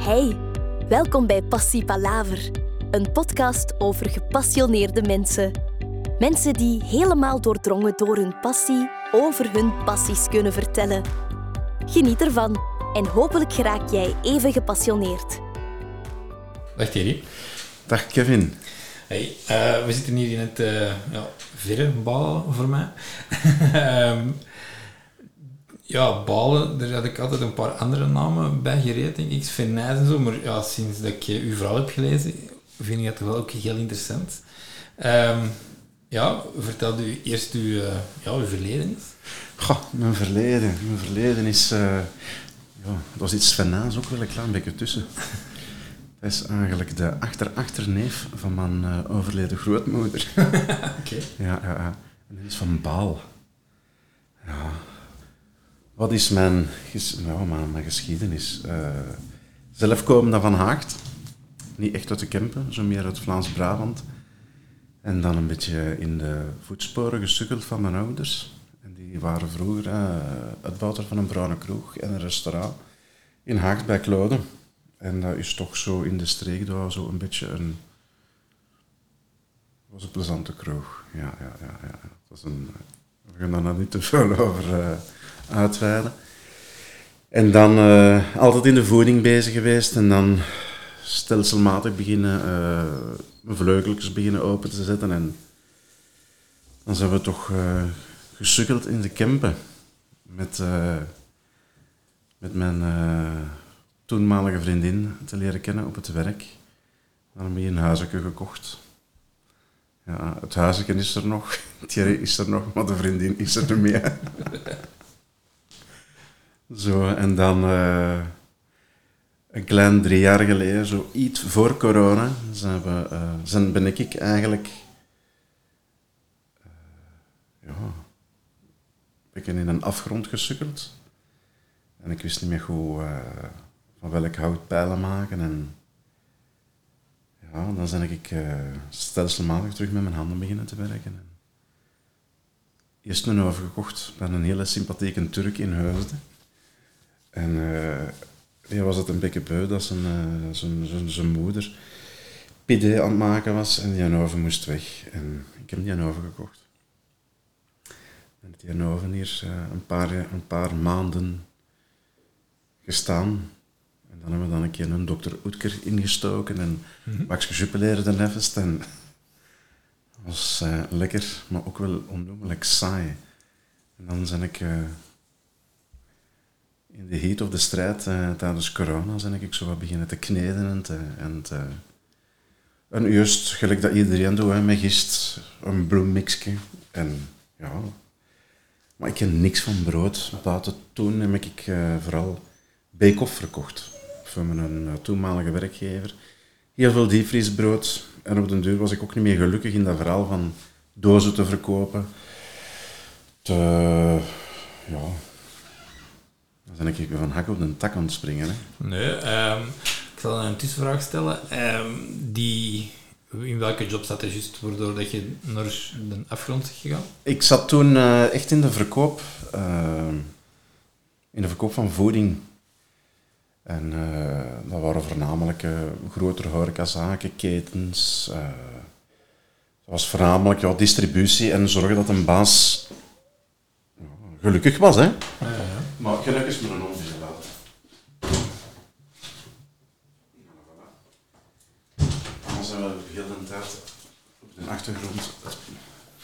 Hey, welkom bij Passie Palaver, een podcast over gepassioneerde mensen. Mensen die helemaal doordrongen door hun passie over hun passies kunnen vertellen. Geniet ervan en hopelijk geraak jij even gepassioneerd. Dag Thierry. Dag Kevin. Hey, uh, we zitten hier in het uh, ja, voor mij. um, ja, balen, daar had ik altijd een paar andere namen bij gereed, denk ik. Sven Nijs en zo. Maar ja, sinds dat ik uw verhaal heb gelezen, vind ik dat wel ook heel interessant. Um, ja, vertel u eerst uw, uh, ja, uw verleden is. Goh, mijn verleden. Mijn verleden is... Uh, ja, dat was iets Sven Nijs ook wel een klein beetje tussen. Dat is eigenlijk de achter-achterneef van mijn uh, overleden grootmoeder. Oké. Okay. Ja, ja, ja. En dat is van Baal. Ja. Wat is mijn, nou, mijn, geschiedenis? Uh, zelf komen van Haagt. Niet echt uit de Kempen, zo meer uit Vlaams-Brabant. En dan een beetje in de voetsporen gesukkeld van mijn ouders. En die waren vroeger uh, uitbouwer van een bruine kroeg en een restaurant in Haagt bij Kloden. En dat is toch zo in de streek, dat was zo een beetje een... was een plezante kroeg. Ja, ja, ja. ja. Was een, we gaan daar nog niet te veel over uh, uitweiden. En dan uh, altijd in de voeding bezig geweest en dan stelselmatig beginnen, uh, mijn vleugeltjes beginnen open te zetten. En dan zijn we toch gesukkeld in de Kempen met, met mijn toenmalige vriendin te leren kennen op het werk. Dan heb je een huisje gekocht. Ja, het huisje is er nog, Thierry is er nog, maar de vriendin is er niet meer. zo, en dan uh, een klein drie jaar geleden, zo iets voor corona, zijn, we, ben ik eigenlijk uh, ja, ben in een afgrond gesukkeld. En ik wist niet meer hoe van welk hout pijlen maken. En ja, dan ben ik uh, stelselmatig terug met mijn handen beginnen te werken. En eerst een oven gekocht bij een hele sympathieke Turk in Heusden. En uh, die was het een beetje beu dat zijn, uh, zijn, zijn, zijn moeder pide aan het maken was en die oven moest weg. En ik heb die oven gekocht. En die oven hier een, paar, een paar maanden gestaan dan hebben we dan een keer een dokter Oetker ingestoken en mm Max gejupileerde nefest. En dat was lekker, maar ook wel onnoemelijk saai. En dan ben ik in de heat of de strijd uh, tijdens corona ben ik zo wat beginnen te kneden en te, en te, en gelijk dat iedereen doet, hè, met gist, een bloemmixje. En ja, maar ik ken niks van brood. Buiten toen heb ik uh, vooral bake-off verkocht van mijn uh, toenmalige werkgever. Heel veel diepvriesbrood. En op den duur was ik ook niet meer gelukkig in dat verhaal van dozen te verkopen. Te, ja, ben ik van hak op de tak aan het springen. Hè. Nee, um, ik zal een tussenvraag stellen. Um, die, in welke job zat je juist waardoor dat je naar de afgrond is gegaan? Ik zat toen uh, echt in de verkoop. Uh, in de verkoop van voeding en uh, dat waren voornamelijk uh, grotere horecazaken, ketens. Dat was voornamelijk ja, distributie en zorgen dat een baas gelukkig was. Hè? Ja, ja. Maar gelukkig is met een ongeveer laten. Dan zijn we heel de tijd op de achtergrond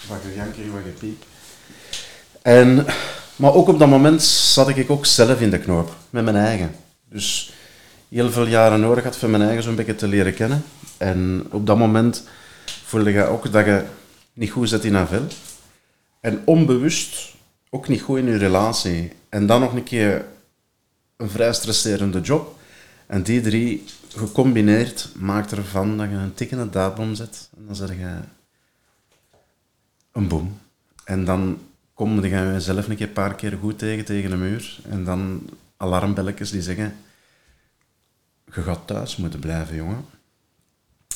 wat gejank wat gepiep. En, maar ook op dat moment zat ik ook zelf in de knoop, met mijn eigen. Dus heel veel jaren nodig had voor mijn eigen zo'n beetje te leren kennen. En op dat moment voelde je ook dat je niet goed zit in een En onbewust ook niet goed in je relatie. En dan nog een keer een vrij stresserende job. En die drie gecombineerd maakt ervan dat je een tikkende daadbom zet. En dan zeg je een boom. En dan kom je jezelf een keer een paar keer goed tegen, tegen een muur. En dan alarmbelletjes die zeggen, je gaat thuis moeten blijven, jongen.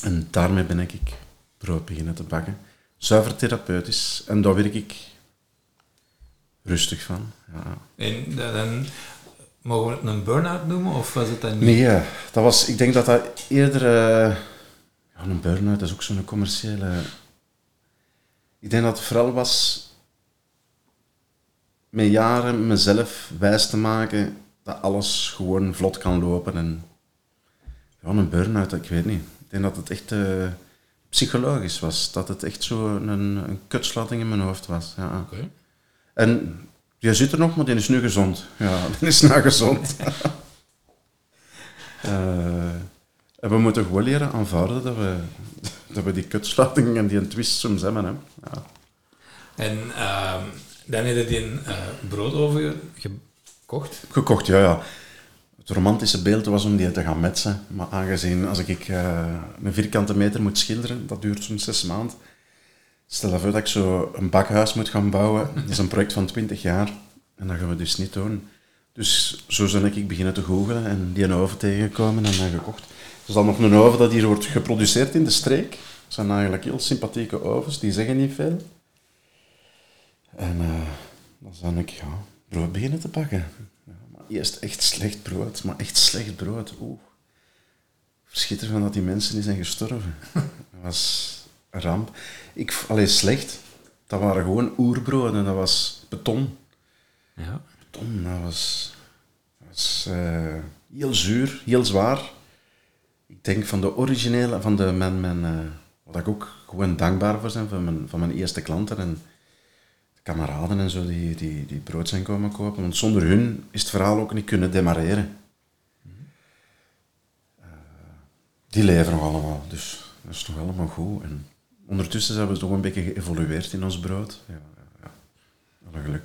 En daarmee ben ik brood beginnen te bakken. Zuiver therapeutisch. En daar werk ik rustig van. Ja. En dan mogen we het een burn-out noemen, of was het dan niet? Nee, dat was, ik denk dat dat eerder... eh, ja, een burn-out, is ook zo'n commerciële... Ik denk dat het vooral was met jaren mezelf wijs te maken dat alles gewoon vlot kan lopen. En ja, een burn-out, ik weet niet. Ik denk dat het echt eh, psychologisch was. Dat het echt zo een, een kutslatting in mijn hoofd was. Ja. Oké. En die zit er nog, maar die is nu gezond. Ja, die is nou gezond. Eh, en we moeten gewoon leren aanvaarden dat we, dat we die kutsluiting en die twist soms hebben. Hè. Ja. En ehm, dan heb je die eh broodoven gekocht. Gekocht, ja, ja. Het romantische beeld was om die te gaan metsen. Maar aangezien als ik eh, een vierkante meter moet schilderen, dat duurt zo'n zes maanden. Stel voor dat ik zo een bakhuis moet gaan bouwen. Dat is een project van 20 jaar. En dat gaan we dus niet doen. Dus zo ben ik beginnen te googlen en die een oven tegengekomen en dan gekocht. Er is dan nog een oven dat hier wordt geproduceerd in de streek. Dat zijn eigenlijk heel sympathieke ovens, die zeggen niet veel. En eh, dan ben ik ja, brood beginnen te bakken. Ja, maar eerst echt slecht brood, maar echt slecht brood. Oeh. Verschiet ervan dat die mensen die zijn gestorven. Dat was ramp. Ik, alleen slecht. Dat waren gewoon oerbroden. Dat was beton. Ja. Beton, dat was, dat was eh, heel zuur, heel zwaar. Ik denk van de originele, van de, mijn, mijn, eh, wat ik ook gewoon dankbaar voor ben, van mijn, van mijn eerste klanten en de kameraden en zo die, die, die brood zijn komen kopen. Want zonder hun is het verhaal ook niet kunnen demareren. Eh, die leven nog allemaal, dus dat is nog allemaal goed. En ondertussen zijn we toch een beetje geëvolueerd in ons brood. Ja, ja, ja. Alle geluk.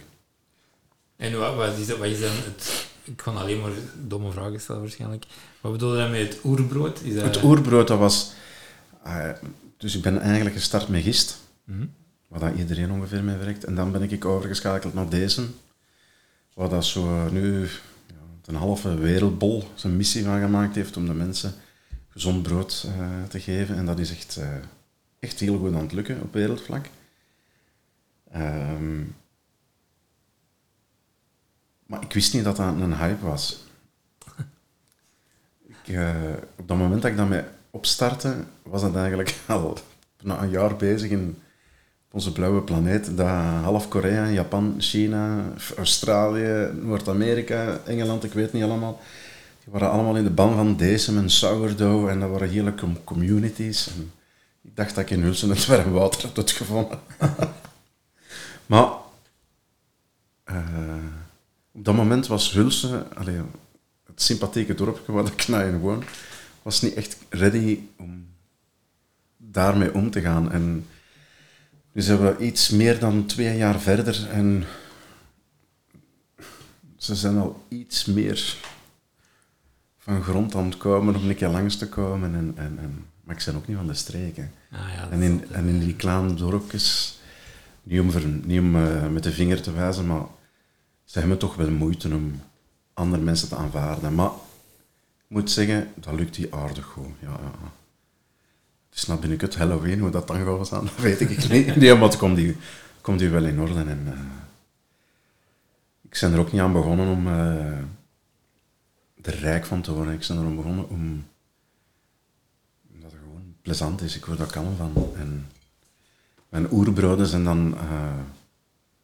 En wat, wat, is, dat- wat is dan het... Ik kan alleen maar domme vragen stellen waarschijnlijk. Wat bedoel je dan met het oerbrood? Is dat... Het oerbrood, dat was... eh, dus ik ben eigenlijk gestart met gist, Mhm. waar dat iedereen ongeveer mee werkt. En dan ben ik overgeschakeld naar deze, waar dat zo nu ja, een halve wereldbol zijn missie van gemaakt heeft om de mensen gezond brood eh, te geven. En dat is echt, eh, echt heel goed aan het lukken op wereldvlak. Ehm, maar ik wist niet dat dat een hype was. Ik, eh, op dat moment dat ik daarmee opstartte, was dat eigenlijk al na een jaar bezig in onze blauwe planeet. Dat half Korea, Japan, China, Australië, Noord-Amerika, Engeland, ik weet niet allemaal. Die waren allemaal in de ban van deze en sourdough en dat waren hele com- communities. En ik dacht dat ik in Hulsen het warm water had uitgevonden. maar eh, op dat moment was Hulsen, het sympathieke dorpje waar ik nou in woon, was niet echt ready om daarmee om te gaan. En nu zijn we iets meer dan twee jaar verder en ze zijn al iets meer van grond aan het komen om een keer langs te komen. En, en, en, maar ik ben ook niet van de streken. Ah, ja, En in, en in die kleine dorpjes, niet om, ver- niet om eh, met de vinger te wijzen, maar ze hebben toch wel moeite om andere mensen te aanvaarden. Maar ik moet zeggen, dat lukt die aardig goed. Ja, ja. Het is nou binnenkort Halloween, hoe dat dan gaat zijn, dat weet ik niet. Nee, maar het komt die, komt die wel in orde. En, eh, ik ben er ook niet aan begonnen om eh, er rijk van te worden. Ik ben er aan begonnen om het gewoon plezant is. Ik word daar kalm van. En mijn oerbroden zijn dan eh,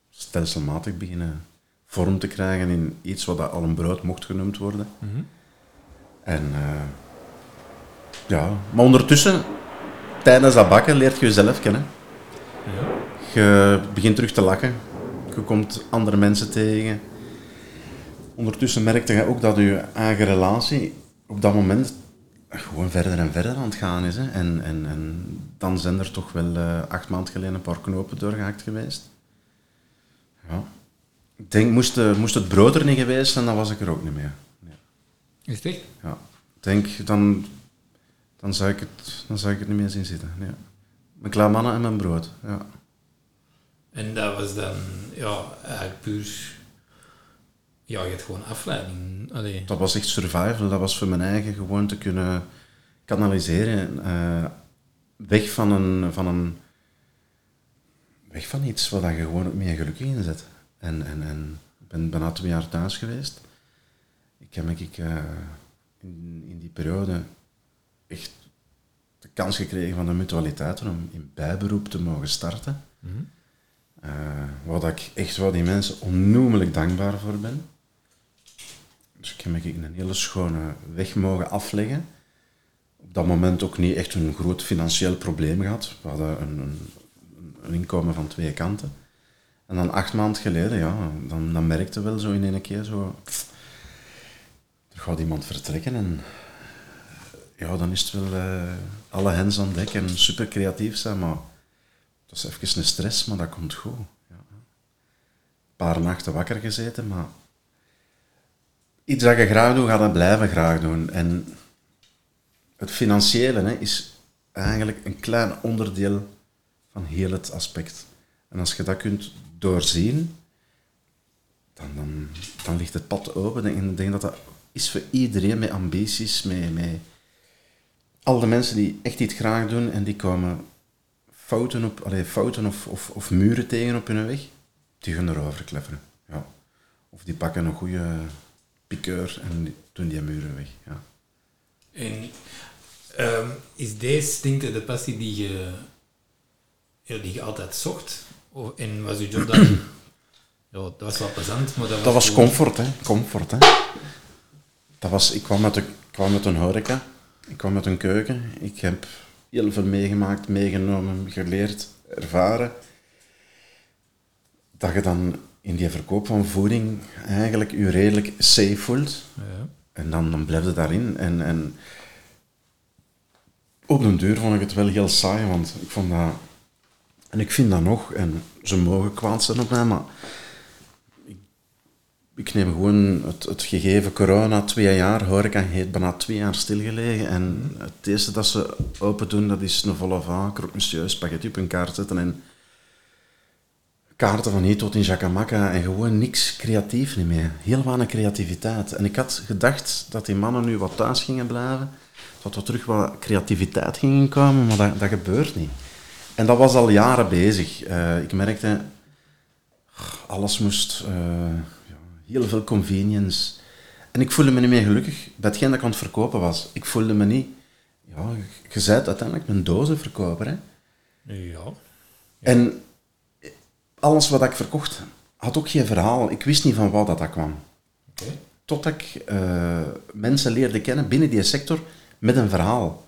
stelselmatig beginnen vorm te krijgen in iets wat dat al een brood mocht genoemd worden. Mhm. En eh, ja, maar ondertussen, tijdens dat bakken, leert je jezelf kennen. Ja. Je begint terug te lachen. Je komt andere mensen tegen. Ondertussen merkte je ook dat je eigen relatie op dat moment gewoon verder en verder aan het gaan is. Hè. En, en, en dan zijn er toch wel eh, acht maanden geleden een paar knopen doorgehakt geweest. Ja. Ik denk, moest, de- moest het brood er niet geweest zijn, dan was ik er ook niet meer. Nee. Is het echt? Ja. Ik denk, dan, dan, zou ik het, dan zou ik het niet meer zien zitten. Ja. Mijn klaar mannen en mijn brood. Ja. En dat was dan, ja, eigenlijk puur... Ja, je hebt gewoon afleiding. Allee. Dat was echt survival. Dat was voor mijn eigen gewoon te kunnen kanaliseren. eh, weg van een, van een... Weg van iets waar dat je gewoon ook meer geluk in zet. En, en, en ik ben bijna twee jaar thuis geweest. Ik heb ik, uh, in, in die periode echt de kans gekregen van de mutualiteiten om in bijberoep te mogen starten. Mm -hmm. uh, waar ik echt wel die mensen onnoemelijk dankbaar voor ben. Dus ik heb een hele schone weg mogen afleggen. Op dat moment ook niet echt een groot financieel probleem gehad. We hadden een, een, een inkomen van twee kanten. En dan acht maanden geleden, ja, dan, dan merkte wel zo in één keer zo... Er gaat iemand vertrekken en... Ja, dan is het wel uh, alle hens aan dek en super creatief zijn, maar... Dat is even een stress, maar dat komt goed. Ja. Een paar nachten wakker gezeten, maar... Iets dat je graag doet, ga dat blijven graag doen. En het financiële hè, is eigenlijk een klein onderdeel van heel het aspect. En als je dat kunt doorzien, dan, dan, dan ligt het pad open. En ik denk dat dat is voor iedereen met ambities, met, met al de mensen die echt iets graag doen en die komen fouten, op, allez, fouten of, of, of muren tegen op hun weg, die gaan erover klepperen. Ja. Of die pakken een goede piqueur en doen die muren weg. Ja. En um, is deze, denk je, de passie die je, die je altijd zocht? Of, en was je job dan... ja, dat was wel plezant, maar dat was... Dat was comfort, hè. Comfort, hè. Dat was... Ik kwam met, de, kwam met een horeca. Ik kwam met een keuken. Ik heb heel veel meegemaakt, meegenomen, geleerd, ervaren. Dat je dan in die verkoop van voeding eigenlijk je redelijk safe voelt. Ja. En dan, dan blijf je daarin. En, en op den duur vond ik het wel heel saai, want ik vond dat... En ik vind dat nog, en ze mogen kwaad zijn op mij, maar... Ik, ik neem gewoon het, het gegeven corona, twee jaar, horeca heeft bijna twee jaar stilgelegen. En het eerste dat ze open doen, dat is een volle vaak, croque monsieur, spaghetti op een kaart zetten en kaarten van hier tot in Jacamacca en gewoon niks creatief niet meer. Heel weinig creativiteit. En ik had gedacht dat die mannen nu wat thuis gingen blijven, dat er terug wat creativiteit ging komen, maar dat, dat gebeurt niet. En dat was al jaren bezig. Uh, ik merkte, alles moest, uh, ja, heel veel convenience. En ik voelde me niet meer gelukkig bij hetgeen dat ik aan het verkopen was. Ik voelde me niet, ja, je bent uiteindelijk een dozenverkoper, hè. Ja. ja. En alles wat ik verkocht had ook geen verhaal. Ik wist niet van waar dat, dat kwam. Okay. Totdat ik uh, mensen leerde kennen binnen die sector met een verhaal.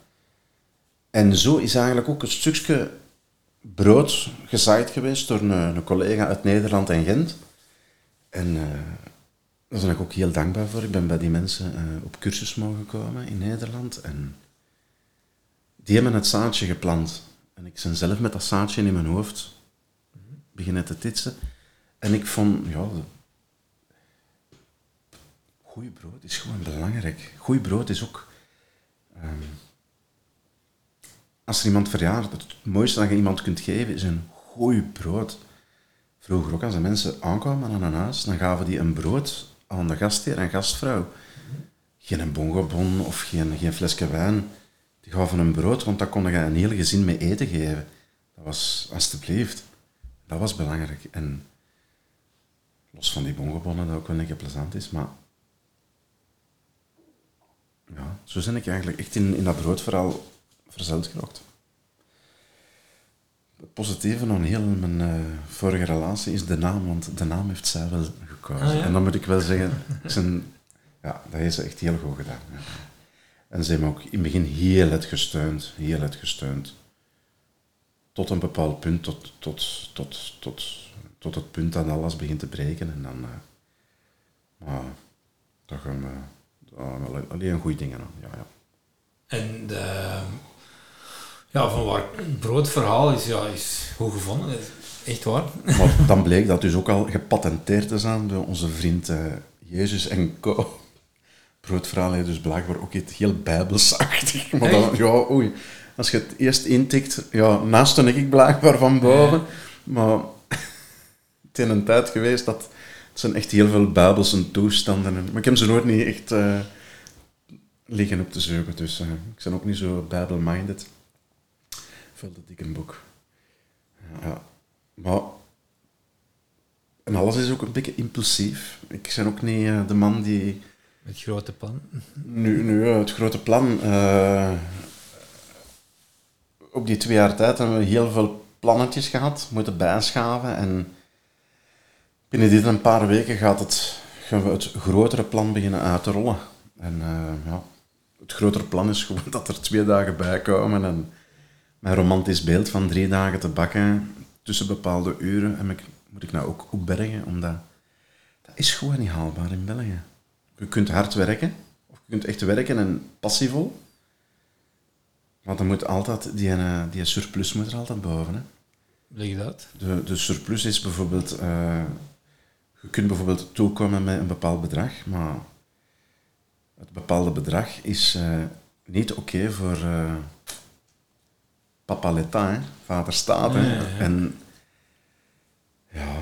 En zo is eigenlijk ook een stukje brood gezaaid geweest door een, een collega uit Nederland en Gent. En uh, daar ben ik ook heel dankbaar voor. Ik ben bij die mensen uh, op cursus mogen komen in Nederland. En die hebben het zaadje geplant. En ik ben zelf met dat zaadje in mijn hoofd beginnen te titsen. En ik vond, ja, goeie brood is gewoon belangrijk. Goeie brood is ook, um, als er iemand verjaart, het mooiste dat je iemand kunt geven is een goeie brood. Vroeger ook, als de mensen aankwamen aan een huis, dan gaven die een brood aan de gastheer en gastvrouw. Geen een bongobon of geen, geen flesje wijn. Die gaven een brood, want daar kon je een heel gezin mee eten geven. Dat was, alstublieft. Dat was belangrijk. En los van die bongobonnen, dat ook wel een keer plezant is, maar ja, zo ben ik eigenlijk echt in, in dat broodverhaal verzeld geraakt. Het positieve aan heel mijn uh, vorige relatie is de naam, want de naam heeft zij wel gekozen. Ah, ja? En dan moet ik wel zeggen, zijn, ja, dat heeft ze echt heel goed gedaan. Ja. En ze hebben me ook in het begin heel het gesteund, heel het gesteund tot een bepaald punt, tot, tot, tot, tot, tot het punt dat alles begint te breken. En dan, uh, maar, gaan we, uh, alleen goede dingen aan. Ja, ja. En de, ja, van waar het broodverhaal is, ja, is goed gevonden, is echt waar. Maar dan bleek dat dus ook al gepatenteerd te zijn door onze vriend uh, Jezus en Co. Broodverhaal heeft dus blijkbaar ook iets heel bijbelsachtig. Maar dan, ja, oei als je het eerst intikt, ja, naast ik blijkbaar van boven. Maar het is een tijd geweest dat het zijn echt heel veel bijbelse toestanden. Maar ik heb ze nooit niet echt uh, liggen op te zoeken. Dus uh, ik ben ook niet zo bijbel-minded. Vult het dik een boek. Ja, maar... En alles is ook een beetje impulsief. Ik ben ook niet uh, de man die Het grote plan. Nu, nu het grote plan. eh, op die twee jaar tijd hebben we heel veel plannetjes gehad, moeten bijschaven. En binnen dit een paar weken gaat het, gaan we het grotere plan beginnen uit te rollen. En eh, ja, het grotere plan is gewoon dat er twee dagen bij komen. En mijn romantisch beeld van drie dagen te bakken tussen bepaalde uren ik, moet ik nou ook opbergen, omdat dat is gewoon niet haalbaar in België. Je kunt hard werken, of je kunt echt werken en passievol. Maar dan moet altijd, die, eh, die surplus moet er altijd boven. Hè. Leg dat? De, de surplus is bijvoorbeeld, eh, je kunt bijvoorbeeld toekomen met een bepaald bedrag, maar het bepaalde bedrag is eh, niet oké voor eh, papa l'État, hè, vader staat. hè. Ja, ja, ja. En ja,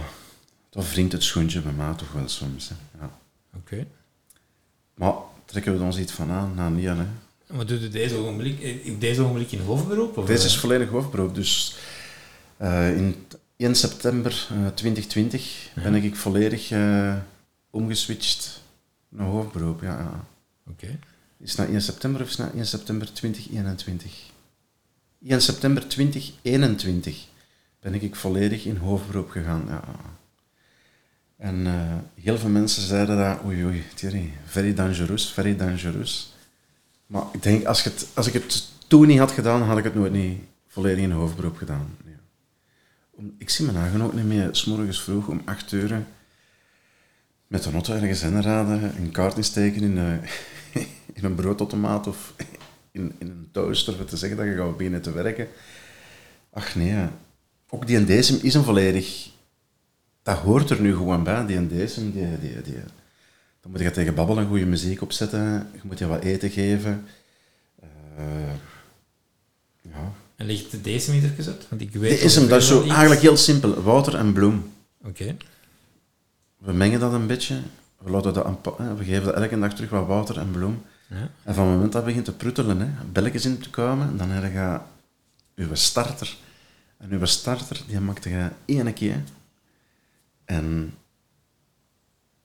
dat wringt het schoentje bij mij toch wel soms. Oké. Maar trekken we ons iets van aan? Nou, niet aan, hè. Maar doe je deze ogenblik, in deze ogenblik in hoofdberoep? Of, Deze is eh? volledig hoofdberoep. Dus eh, in 1 september eh, 2020 ben ik volledig eh, omgeswitcht naar hoofdberoep. Ja, ja. Oké. Is het na 1 september of is het na 1 september 2021? 1 september 2021 ben ik volledig in hoofdberoep gegaan. Ja. En eh, heel veel mensen zeiden dat, oei oei, Thierry, very dangerous, very dangerous. Maar ik denk, als, het, als ik het toen niet had gedaan, had ik het nooit niet volledig in hoofdberoep gedaan. Ja. Om- Ik zie mijn eigen ook niet meer, morgens vroeg om 8 uur met een auto ergens inraden, een kaart insteken in, een in broodautomaat of in, in een toaster voor te zeggen dat je gaat beginnen te werken. Ach nee, ook die DSM is een volledig... Dat hoort er nu gewoon bij, die DSM. Die, die, die, dan moet je tegen babbelen, goede muziek opzetten, je moet je wat eten geven. Eh, ja. En ligt de meter gezet? Want ik weet DSM, dat is zo eigenlijk heel simpel. Water en bloem. Oké. We mengen dat een beetje. We, laten dat een we geven dat elke dag terug wat water en bloem. Ja. En van het moment dat het begint te pruttelen, hè, belletjes in te komen, dan heb je je starter. En uw starter, die maakt je één keer. En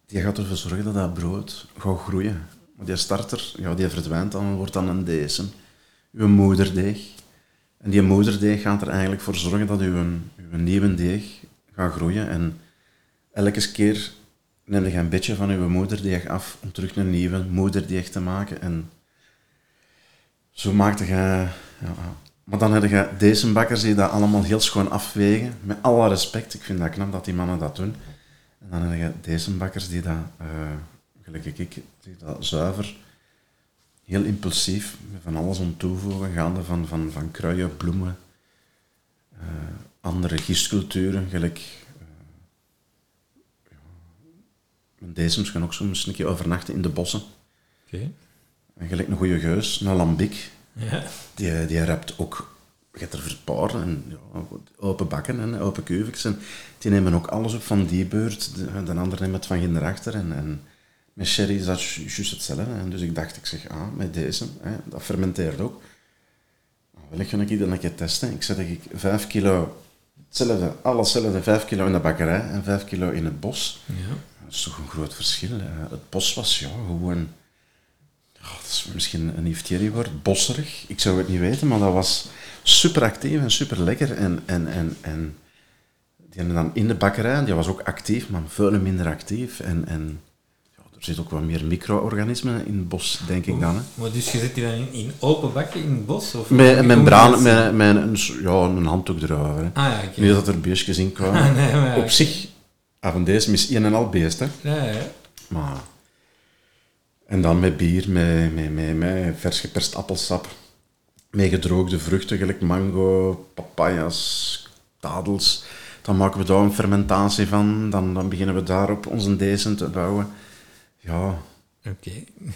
die gaat ervoor zorgen dat dat brood gaat groeien. Maar die starter, ja, die verdwijnt dan, wordt dan een DSM. Uw moederdeeg. En die moederdeeg gaat er eigenlijk voor zorgen dat uw, uw nieuwe deeg gaat groeien. En elke keer neem je een beetje van uw moederdeeg af om terug een nieuwe moederdeeg te maken. En zo maakte je... Ja, maar dan heb je deze bakkers die dat allemaal heel schoon afwegen. Met alle respect, ik vind dat knap dat die mannen dat doen. En dan heb je deze bakkers die dat, gelijk ik, die dat zuiver, heel impulsief, met van alles om toevoegen, gaande van, van, van kruien, bloemen, eh, andere gistculturen, gelijk... mijn dezems gaan ook soms een keer overnachten in de bossen. Oké. En gelijk een goede geus, een lambiek, Ja. die, die rapt ook je hebt er verparen en ja, open bakken en open keuvens. En die nemen ook alles op van die beurt. De, de ander neemt het van ginder En, en met sherry is dat ju- juist hetzelfde. En dus ik dacht, ik zeg, ah, met deze, hè, dat fermenteert ook. Nou, Wil ik ga ik dat een keer testen. Ik zet ik vijf kilo, hetzelfde, alles hetzelfde, vijf kilo in de bakkerij en vijf kilo in het bos. Ja. Dat is toch een groot verschil. hè. Het bos was ja, gewoon... dat is misschien een Yves woord bosserig. Ik zou het niet weten, maar dat was super actief en super lekker. En, en, en, en die dan in de bakkerij, die was ook actief, maar veel minder actief. En, en ja, er zit ook wat meer micro-organismen in het bos, denk ik dan. Hè. Maar dus je zit die dan in, open bakken in het bos? Of Met een Hoe- met, met een, ja, een handdoek erover. Hè. Ah ja, oké. Niet dat er beestjes in kwamen. Nee, maar- Op zich, af en deze is één en al beest, hè. Ja, ja. Maar... En dan met bier, met, met, met, met vers geperst appelsap, met gedroogde vruchten, gelijk mango, papayas, tadels. Dan maken we daar een fermentatie van, dan, dan beginnen we daarop onze dezen te bouwen. Ja, Oké.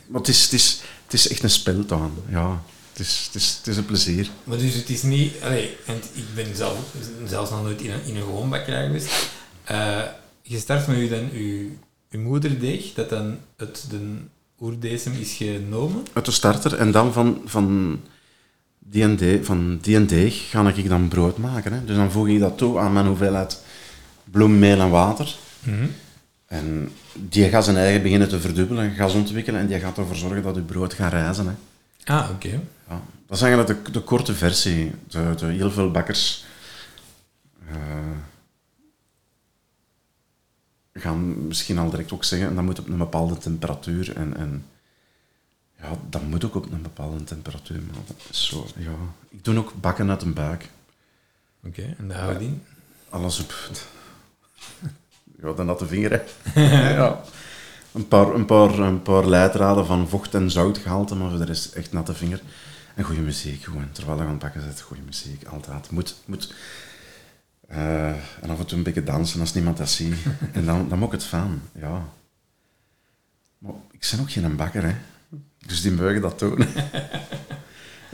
maar het is, het is, het is echt een speeltuin. Ja, het is, het is, het is een plezier. Maar dus het is niet... Allee, want ik ben zelf, zelfs nog nooit in een, in een gewoon bakkerij geweest. Eh, je start met je, dan, je, je moederdeeg, dat dan uit de oerdesem is genomen. Uit de starter en dan van, van die en van die en deeg ga ik dan brood maken. Hè. Dus dan voeg ik dat toe aan mijn hoeveelheid bloem, meel en water. En die gaat zijn eigen beginnen te verdubbelen, gas ontwikkelen en die gaat ervoor zorgen dat je brood gaat reizen. Hè. Ah, oké. Ja, dat is eigenlijk de, de korte versie. De, de heel veel bakkers eh, gaan misschien al direct ook zeggen, dat moet op een bepaalde temperatuur. En, en ja, dat moet ook op een bepaalde temperatuur. Maar dat is zo, ja. Ik doe ook bakken uit een buik. Oké, en de houding? Alles op... Ja, de natte vinger, hè. ja. Een paar, een, paar, een paar leidraden van vocht en zoutgehalte, maar voor de rest echt natte vinger. En goede muziek, gewoon. Terwijl je aan het bakken zit, goede muziek, altijd. Moet, moet. Eh, en af en toe een beetje dansen als niemand dat ziet. En dan, dan moet ik het van, ja. Maar ik ben ook geen bakker, hè. Dus die mogen dat doen.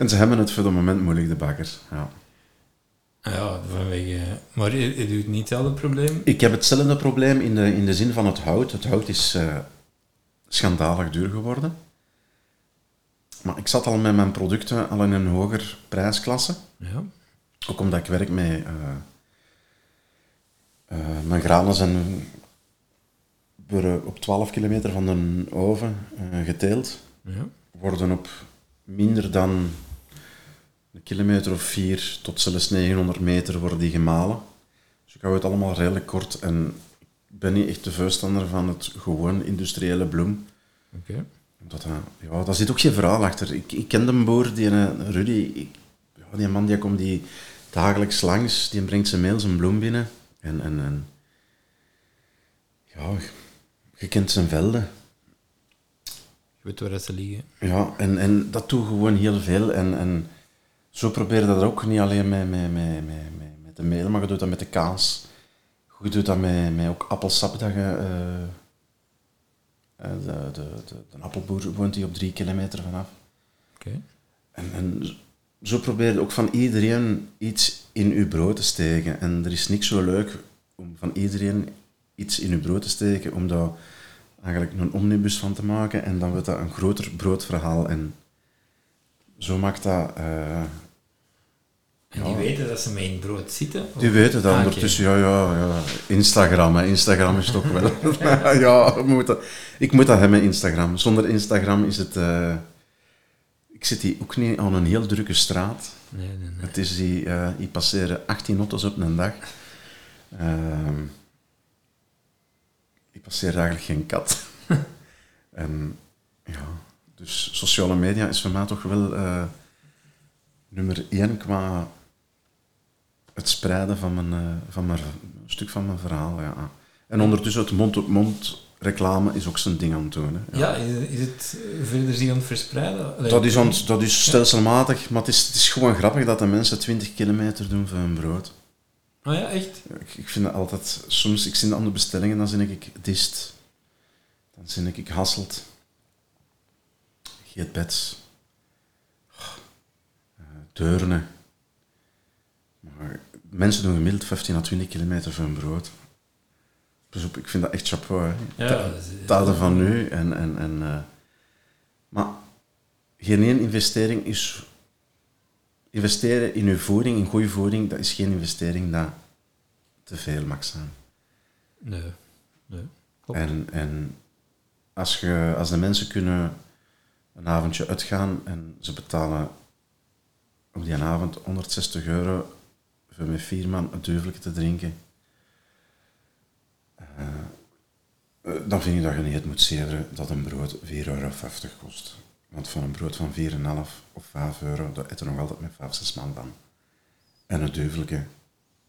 en ze hebben het voor het moment moeilijk, de bakkers. Ja. Ja, vanwege... Maar je, je doet niet hetzelfde probleem? Ik heb hetzelfde probleem in de, in de zin van het hout. Het hout is eh, schandalig duur geworden. Maar ik zat al met mijn producten al in een hoger prijsklasse. Ja. Ook omdat ik werk met... eh, eh, mijn granen zijn op 12 kilometer van de oven eh, geteeld. Ja. Worden op minder dan een kilometer of vier tot zelfs 900 meter worden die gemalen. Dus ik hou het allemaal redelijk kort en ik ben niet echt de voorstander van het gewoon industriële bloem. Oké. Dat, eh, ja, daar zit ook geen verhaal achter. Ik, ik ken een boer, die eh, Rudy, ik, ja, die man die komt die dagelijks langs, die brengt zijn mail, zijn bloem binnen. En, en, en ja, je kent zijn velden. Weet waar ze liggen. Ja, en, en dat doet gewoon heel veel. En, en zo probeer je dat ook niet alleen met, met, met, met, met, met de meel, maar je doet dat met de kaas. Je doet dat met, met ook appelsap. Dat je, eh, eh, de, de, de, de appelboer woont hier op drie kilometer vanaf. Oké. En, en zo probeer je ook van iedereen iets in uw brood te steken. En er is niks zo leuk om van iedereen iets in uw brood te steken, om daar eigenlijk een omnibus van te maken. En dan wordt dat een groter broodverhaal. En zo maakt dat... eh, En die Ja. weten dat ze met in brood zitten? die weten dat Ah, ondertussen. Ja, ja, ja. Instagram, hè. Instagram is toch wel... ja, we moeten, ik moet dat hebben, Instagram. Zonder Instagram is het... eh, ik zit hier ook niet aan een heel drukke straat. Nee, nee, nee. Het is die, eh hier passeren 18 auto's op een dag. Ehm ik passeer eigenlijk geen kat. en ja, dus sociale media is voor mij toch wel eh, nummer één qua het spreiden van mijn, eh, van mijn een stuk van mijn verhaal. Ja. En ondertussen het mond-op-mond reclame is ook zijn ding aan het doen. Hè. Ja, is, is het verder zich aan het verspreiden? Allee, Dat is, het- dat is stelselmatig, maar het is, het is gewoon grappig dat de mensen 20 kilometer doen voor hun brood. Ah ja, echt? Ik, ik vind dat altijd, soms, ik zie aan de bestellingen, dan zie ik Dist, dan zie ik Hasselt, Geet Bets, eh, Deurne. Maar mensen doen gemiddeld 15 à 20 kilometer voor hun brood. Dus op, ik vind dat echt chapeau. Hè. Ja, Ta- dat is- Tijden van nu. En, en, en, eh, maar geen één investering is... Investeren in uw voeding, in goede voeding, dat is geen investering dat te veel mag zijn. Nee. Nee. Klopt. En, en als, je, als de mensen kunnen een avondje uitgaan en ze betalen op die avond 160 euro voor met vier man een duveltje te drinken, eh, eh, dan vind ik dat je niet het moet zeveren dat een brood 4,50 euro kost. Want van een brood van 4,5 of 5 euro, dat eten nog altijd met 5, 6 man van. En het duveltje,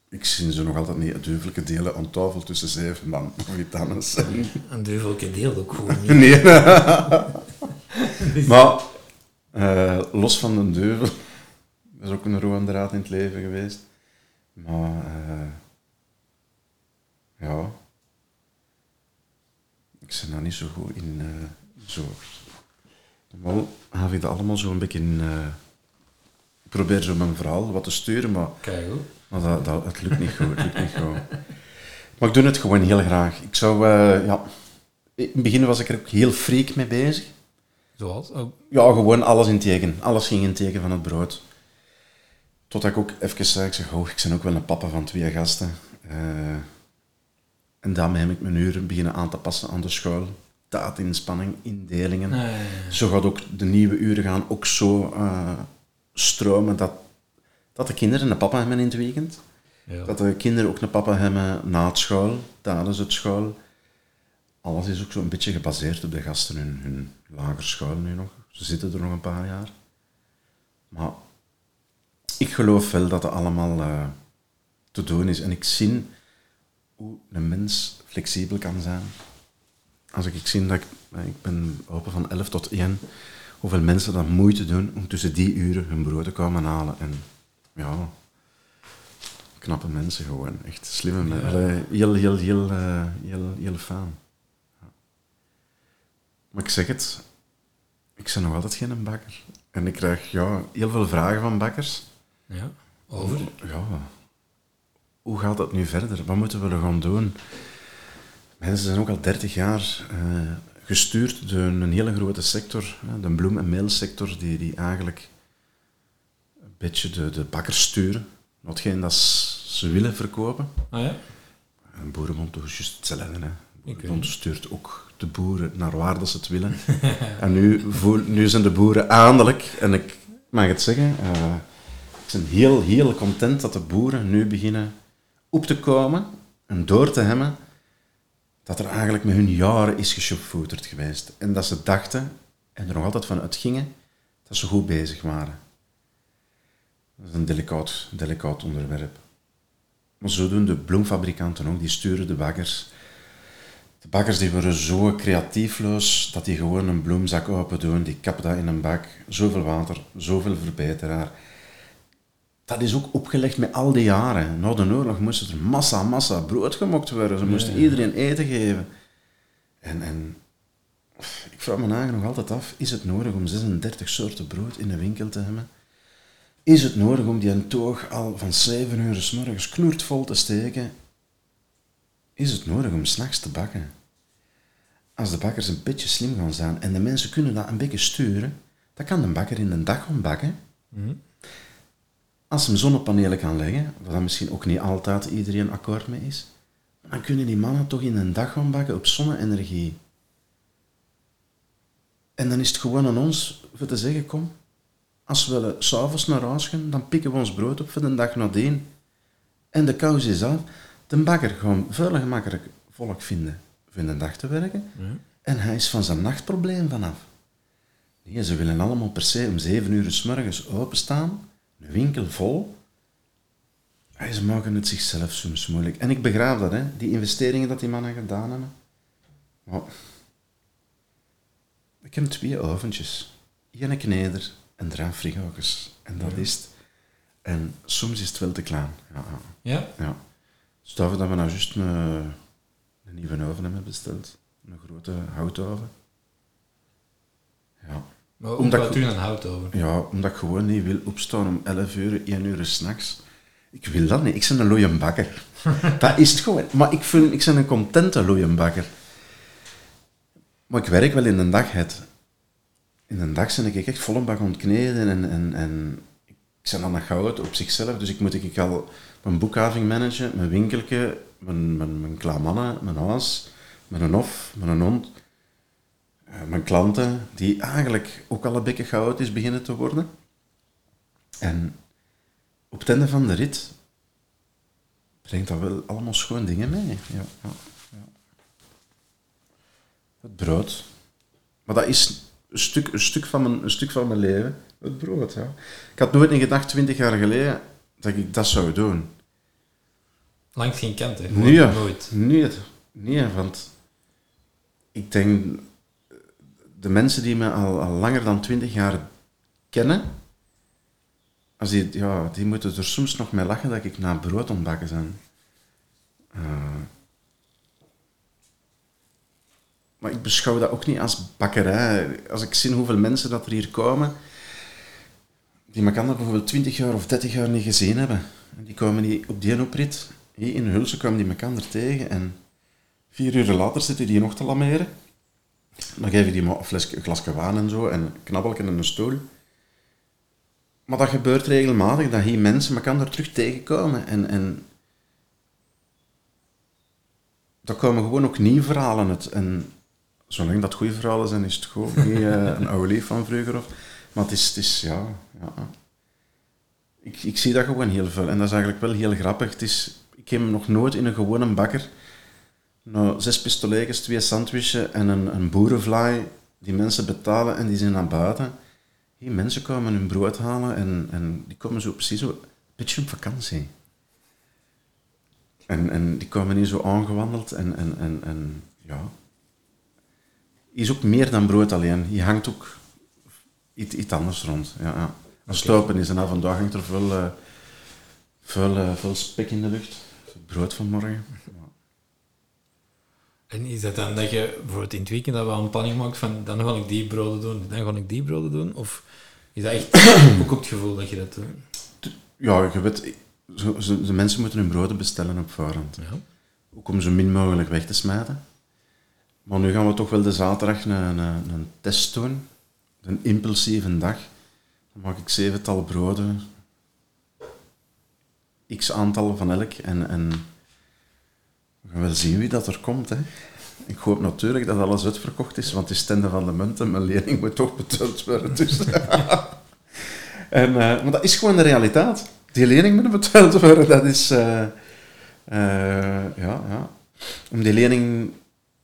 ik zie ze nog altijd niet het duveltje delen aan tafel tussen zeven man of iets anders. Een duivelke deelt ook gewoon niet. Nee. maar eh, los van de duivel, dat is ook een rode draad in het leven geweest. Maar eh, ja, ik ben daar niet zo goed in. eh, zo. Wel heb ik dat allemaal zo een beetje eh, ik probeer zo mijn verhaal wat te sturen, maar Kijk maar dat, dat, het lukt niet goed. Het lukt niet goed. Maar ik doe het gewoon heel graag. Ik zou, eh, ja... In het begin was ik er ook heel freak mee bezig. Zoals? Oh, Ja, gewoon alles in teken. Alles ging in teken van het brood. Totdat ik ook even zei, ik zeg, oh, ik ben ook wel een papa van twee gasten. Eh, En daarmee heb ik mijn uren beginnen aan te passen aan de school. Taatinspanning, indelingen. Ja. Zo gaat ook de nieuwe uren gaan ook zo eh, stromen dat, dat de kinderen een papa hebben in het weekend. Ja. Dat de kinderen ook een papa hebben na het school, tijdens het school. Alles is ook zo'n beetje gebaseerd op de gasten hun, hun nu nog. Ze zitten er nog een paar jaar. Maar ik geloof wel dat het allemaal eh, te doen is. En ik zie hoe een mens flexibel kan zijn. Als ik, ik zie dat ik, ik ben open van 11 tot 1, hoeveel mensen dat moeite doen om tussen die uren hun brood te komen halen. En ja, knappe mensen gewoon. Echt slimme mensen. Heel, heel, heel, eh, heel, heel fijn. Ja. Maar ik zeg het, ik ben nog altijd geen bakker. En ik krijg ja, heel veel vragen van bakkers. ja. Over? Ja, hoe gaat dat nu verder? Wat moeten we er gaan doen? Mensen zijn ook al 30 jaar eh, gestuurd door een hele grote sector, de bloem- en meelsector, die, die eigenlijk een beetje de, de bakkers sturen. Watgeen dat ze willen verkopen. Ah ja? En Boerenbond doet juist hetzelfde. Hè. Boerenbond stuurt ook de boeren naar waar dat ze het willen. en nu, voel, nu zijn de boeren eindelijk, en ik mag het zeggen, eh, ik ben heel, heel content dat de boeren nu beginnen op te komen en door te hebben dat er eigenlijk met hun jaren is geshoepvoeterd geweest. En dat ze dachten, en er nog altijd van uitgingen, dat ze goed bezig waren. Dat is een delicaat, delicaat onderwerp. Maar zo doen de bloemfabrikanten ook, die sturen de bakkers. De bakkers die worden zo creatiefloos dat die gewoon een bloemzak open doen, die kappen dat in een bak, zoveel water, zoveel verbeteraar. Dat is ook opgelegd met al die jaren. Na de oorlog moest er massa, massa brood gemokt worden. Ze moesten iedereen eten geven. En, en ik vraag me eigenlijk nog altijd af, is het nodig om 36 soorten brood in de winkel te hebben? Is het nodig om die een toog al van 7 uur s morgens knoertvol te steken? Is het nodig om s'nachts te bakken? Als de bakkers een beetje slim gaan zijn en de mensen kunnen dat een beetje sturen, dan kan de bakker in de dag gaan bakken. Als ze zonnepanelen kan leggen, waar dan misschien ook niet altijd iedereen akkoord mee is, dan kunnen die mannen toch in een dag gaan bakken op zonne-energie. En dan is het gewoon aan ons voor te zeggen, kom, als we willen s'avonds naar huis gaan, dan pikken we ons brood op voor de dag nadien. En de kous is af. De bakker gewoon veel gemakkelijk volk vinden voor de dag te werken. En hij is van zijn nachtprobleem vanaf. Nee, ze willen allemaal per se om zeven uur s morgens openstaan, een winkel vol. En ze maken het zichzelf soms moeilijk. En ik begrijp dat, hè, die investeringen dat die mannen gedaan hebben. Maar ik heb twee oventjes. Eén kneder en drie frigokers. En dat is het. En soms is het wel te klein. Ja, ja. Ja? ja. Stel dat we nou juist een, een nieuwe oven hebben besteld. Een grote houtoven. Ja. Maar hoe Omdat u een hout over? ja, omdat ik gewoon niet wil opstaan om 11 uur, 1 uur s'nachts. Ik wil dat niet. Ik ben een looienbakker. dat is het gewoon. Maar ik, vind, ik ben een contente looienbakker. Maar ik werk wel in de dag. Het. In de dag ben ik echt vol een bak ontkneden en, en, en ik ben het goud op zichzelf. Dus ik moet ik al mijn boekhouding managen, mijn winkeltje, mijn, mijn, mijn klaarmannen, mijn huis, mijn hof, mijn hond. Eh, mijn klanten, die eigenlijk ook al een beetje chaotisch beginnen te worden. En op het einde van de rit brengt dat wel allemaal schoon dingen mee. Ja, ja, ja. Het brood. Maar dat is een stuk, een, stuk van mijn, een stuk van mijn leven. Het brood, ja. Ik had nooit niet gedacht, twintig jaar geleden, dat ik dat zou doen. Langs geen kant, hè? Nee, Nooit. Nee, nee, want ik denk, de mensen die me al, langer dan twintig jaar kennen, als die, ja, die moeten er soms nog mee lachen dat ik naar brood ontbakken ben. Eh, maar ik beschouw dat ook niet als bakkerij. Als ik zie hoeveel mensen dat er hier komen, die elkaar bijvoorbeeld 20 jaar of 30 jaar niet gezien hebben. En die komen die op die oprit, hier in Hulse komen die elkaar er tegen en vier uur later zitten die nog te lameren. Dan geef je die maar een, fles, glasje wijn en zo en een knabbelje en een stoel. Maar dat gebeurt regelmatig, dat hier mensen elkaar er terug tegenkomen. En, en daar komen gewoon ook nieuwe verhalen uit. En zolang dat goede verhalen zijn, is het goed. Niet eh, een oude lief van vroeger. Of, maar het is, het is ja... ja. Ik, ik zie dat gewoon heel veel. En dat is eigenlijk wel heel grappig. Het is, ik heb nog nooit in een gewone bakker nou, zes pistoletjes, twee sandwiches en een, een boerenvlaai die mensen betalen en die zijn naar buiten. Hey, mensen komen hun brood halen en, en die komen zo precies zo een beetje op vakantie. En, en die komen niet zo aangewandeld en, en, en, en ja. is ook meer dan brood alleen. Je hangt ook iets, iets anders rond. Ja, ja. Stopen is en vandaag hangt er veel, uh, veel, uh, veel spek in de lucht. Brood van morgen. En is dat dan dat je bijvoorbeeld in het weekend dat wel een planning maakt van dan ga ik die broden doen, dan ga ik die broden doen? Of is dat echt ook op het gevoel dat je dat doet? Ja, je weet, zo, zo, de mensen moeten hun broden bestellen op voorhand. Ja. Ook om zo min mogelijk weg te smijten. Maar nu gaan we toch wel de zaterdag een, een, een test doen. Een impulsieve dag. Dan maak ik zevental broden. X aantal van elk. En, en we gaan zien wie dat er komt. Hè. Ik hoop natuurlijk dat alles uitverkocht is, want die stenden van de munt en mijn lening moet toch betaald worden. Dus. en, uh, maar dat is gewoon de realiteit. Die lening moet betaald worden, dat is... Uh, uh, ja, ja. Om die lening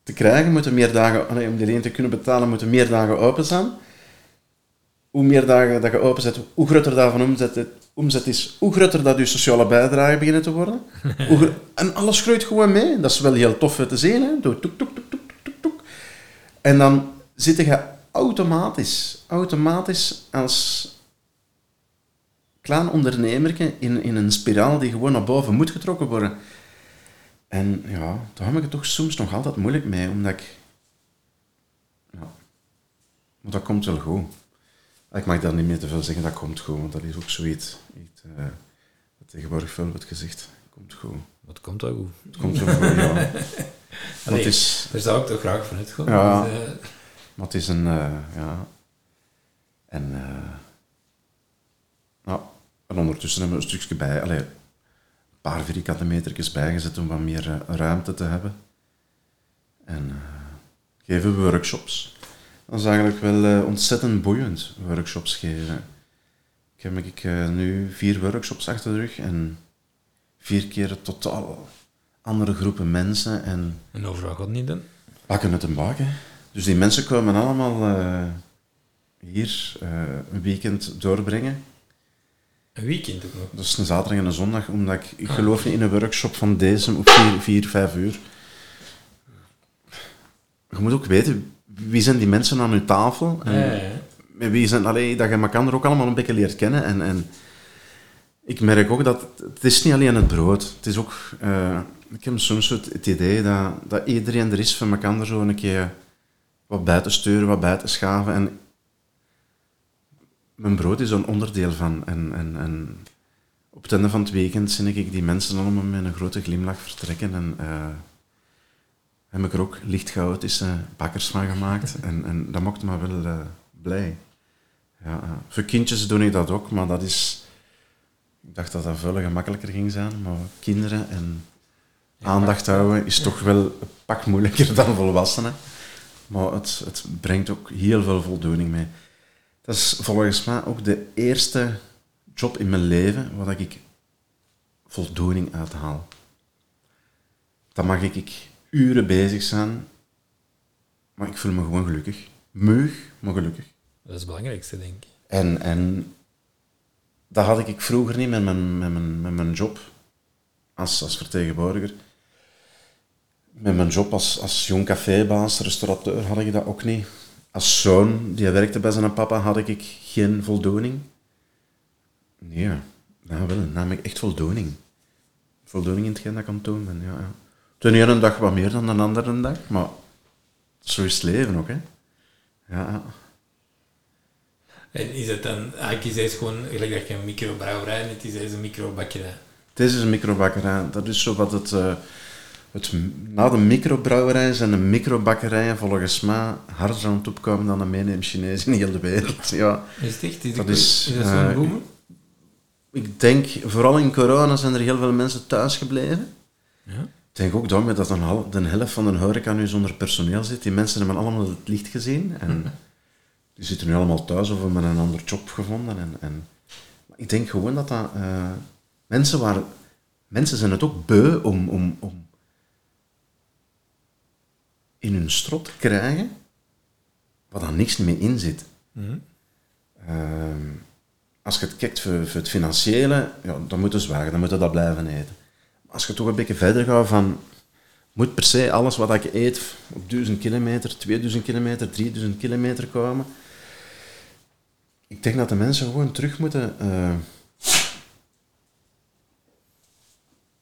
te krijgen, moeten meer dagen... Allee, om die lening te kunnen betalen, moeten meer dagen open zijn. Hoe meer dagen dat je open zet, hoe groter daarvan omzet, omzet is, hoe groter dat je sociale bijdrage beginnen te worden. en alles groeit gewoon mee. Dat is wel heel tof te zien. Hè? Doe toek, toek, toek, toek, toek, En dan zit je automatisch, automatisch als klein ondernemer in, in een spiraal die gewoon naar boven moet getrokken worden. En ja, daar heb ik het toch soms nog altijd moeilijk mee, omdat ik... Ja, maar dat komt wel goed. Ik mag daar niet meer te veel zeggen, dat komt goed, want dat is ook zoiets. Iets, uh, wat tegenwoordig veel wordt gezegd. Komt goed. Wat komt dat goed? Het komt wel goed, ja. Allee, is, daar zou ik toch graag van uitgaan. Ja, uh, maar het is een... Uh, ja. En... nou, en ondertussen hebben we een stukje bij... Allee, een paar vierkante metertjes bijgezet om wat meer ruimte te hebben. En geven we workshops. Dat is eigenlijk wel uh, ontzettend boeiend, workshops geven. Ik heb ik, uh, nu vier workshops achter de rug en vier keer totaal andere groepen mensen. En, en over wat gaat niet dan? Bakken het een bakken. Dus die mensen komen allemaal uh, hier een weekend doorbrengen. Een weekend ook nog? Dat is een zaterdag en een zondag, omdat ik, ik ah, geloof niet in een workshop van deze op vier, vier, vijf uur. Je moet ook weten wie zijn die mensen aan uw tafel? En ja, ja, ja. Wie zijn, allee, dat je elkaar er ook allemaal een beetje leert kennen. En, en ik merk ook dat het is niet alleen het brood. Het is ook... Uh, ik heb soms het, het idee dat, dat iedereen er is van elkaar zo een keer wat bij te sturen, wat bij te schaven. En mijn brood is een onderdeel van. En, en, en op het einde van het weekend zie ik die mensen allemaal met een grote glimlach vertrekken. En, uh, heb ik er ook licht chaotische bakkers van gemaakt. en, en dat maakt me wel uh, blij. Ja, voor kindjes doe ik dat ook, maar dat is... Ik dacht dat dat veel gemakkelijker ging zijn, maar kinderen en aandacht houden is toch wel een pak moeilijker dan volwassenen. Maar het, het brengt ook heel veel voldoening mee. Dat is volgens mij ook de eerste job in mijn leven waar ik voldoening uit haal. Dat mag ik uren bezig zijn, maar ik voel me gewoon gelukkig. Meug, maar gelukkig. Dat is het belangrijkste, denk ik. En, en dat had ik vroeger niet met mijn, met mijn, met mijn job als, als vertegenwoordiger. Met mijn job als, als jong cafébaas, restaurateur, had ik dat ook niet. Als zoon, die werkte bij zijn papa, had ik geen voldoening. Nee, nou wel, nam ik echt voldoening. Voldoening in hetgeen dat ik aan het doen ben, ja. ja. De ene dag wat meer dan de andere dag, maar zo is het leven ook, hè. Ja. En is het dan, eigenlijk is het gewoon, gelijk dat je een microbrouwerij het is een microbakkerij? Het is een microbakkerij. Dat is zo wat het, uh, het... Na de microbrouwerij zijn de microbakkerijen volgens mij harder aan het opkomen dan de meeneem Chinees in heel de wereld. Ja. Is het echt? Is, dat is, is dat zo'n uh, boom? Ik denk, vooral in corona zijn er heel veel mensen thuis gebleven. Ja. Ik denk ook daarmee dat een de helft van de horeca nu zonder personeel zit. Die mensen hebben allemaal het licht gezien. En die zitten nu allemaal thuis of hebben een ander job gevonden. En, en, ik denk gewoon dat dat... eh, mensen, waren, mensen zijn het ook beu om, om, om in hun strot te krijgen waar dan niks meer in zit. Ehm, als je het kijkt voor, voor het financiële, ja, dan moeten ze zwagen, dan moeten dat blijven eten. Als je toch een beetje verder gaat van, moet per se alles wat ik eet op 1000 kilometer, 2000 kilometer, 3000 kilometer komen. Ik denk dat de mensen gewoon terug moeten, eh,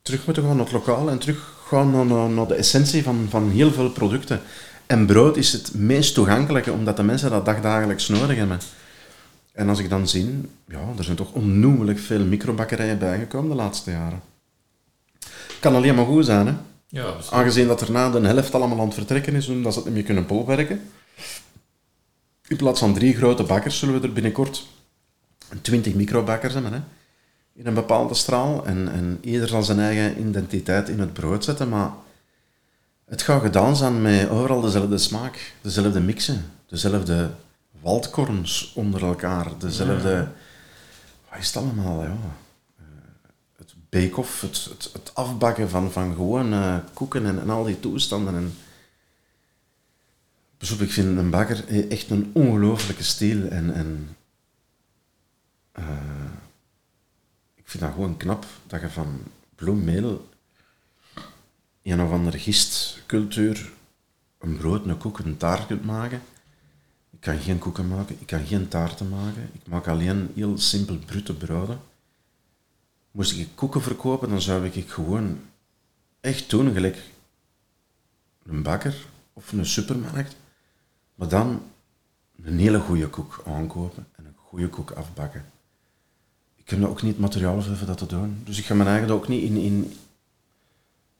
terug moeten gaan naar het lokaal en terug gaan naar, naar, naar de essentie van, van heel veel producten. En brood is het meest toegankelijke, omdat de mensen dat dagdagelijks nodig hebben. En als ik dan zie, ja, er zijn toch onnoemelijk veel microbakkerijen bijgekomen de laatste jaren. Kan alleen maar goed zijn, hè. Ja. Aangezien dat er na de helft allemaal aan het vertrekken is, omdat ze het niet meer kunnen bolwerken. In plaats van drie grote bakkers zullen we er binnenkort twintig microbakkers hebben. Hè? In een bepaalde straal. En, en ieder zal zijn eigen identiteit in het brood zetten. Maar het gaat gedaan zijn met overal dezelfde smaak. Dezelfde mixen. Dezelfde waldkorns onder elkaar. Dezelfde... Wat is het allemaal, ja het bake-off, het, het, het afbakken van, van gewoon eh, koeken en, en al die toestanden. En op, ik vind een bakker echt een ongelooflijke stijl. En, en eh, ik vind dat gewoon knap dat je van bloemmeel een of andere gistcultuur een brood, een koek, een taart kunt maken. Ik kan geen koeken maken, ik kan geen taarten maken. Ik maak alleen heel simpel brute broden. Moest ik koeken verkopen, dan zou ik gewoon echt doen, gelijk een bakker of een supermarkt. Maar dan een hele goede koek aankopen en een goede koek afbakken. Ik heb ook niet het materiaal voor dat te doen. Dus ik ga mijn eigen ook niet in... in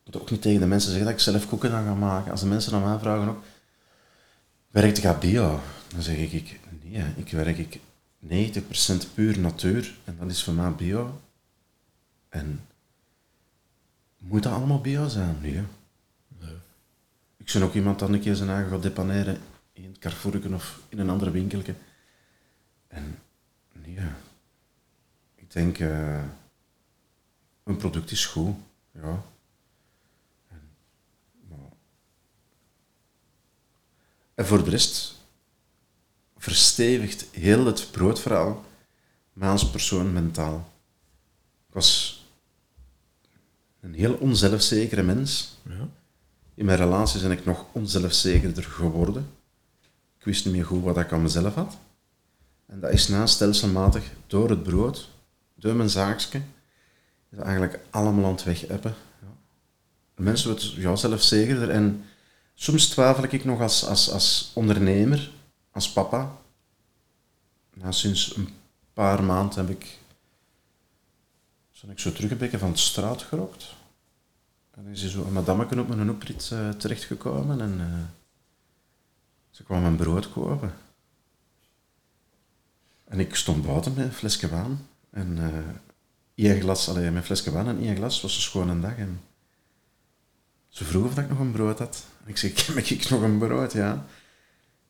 ik moet ook niet tegen de mensen zeggen dat ik zelf koeken dan ga maken. Als de mensen aan mij vragen ook... Werkt je bio? Dan zeg ik, nee, ik werk ik 90% puur natuur. En dat is voor mij bio. En moet dat allemaal bio zijn? Nee. Ik ben ook iemand dat een keer zijn eigen gaat depaneren in het Carrefourken of in een andere winkeltje. En nee, ik denk, eh, een product is goed, ja. En, maar- en voor de rest verstevigt heel het broodverhaal mij als persoon mentaal. Ik was een heel onzelfzekere mens. Ja. In mijn relatie ben ik nog onzelfzekerder geworden. Ik wist niet meer goed wat ik aan mezelf had. En dat is na stelselmatig door het brood, door mijn zaakje, is eigenlijk allemaal aan het wegappen. Ja. Mensen worden ja, zelfzekerder en soms twijfel ik nog als, als, als ondernemer, als papa. Nou, sinds een paar maanden heb ik, ben ik zo terug een van de straat gerokt. En is er zo een madame op mijn oprit eh, terechtgekomen en eh, ze kwam een brood kopen. En ik stond buiten met een flesje wijn. En eh één glas, alleen een flesje wijn en één glas, was een schone dag. En ze vroeg of ik nog een brood had. En ik zeg, heb ik nog een brood? Ja.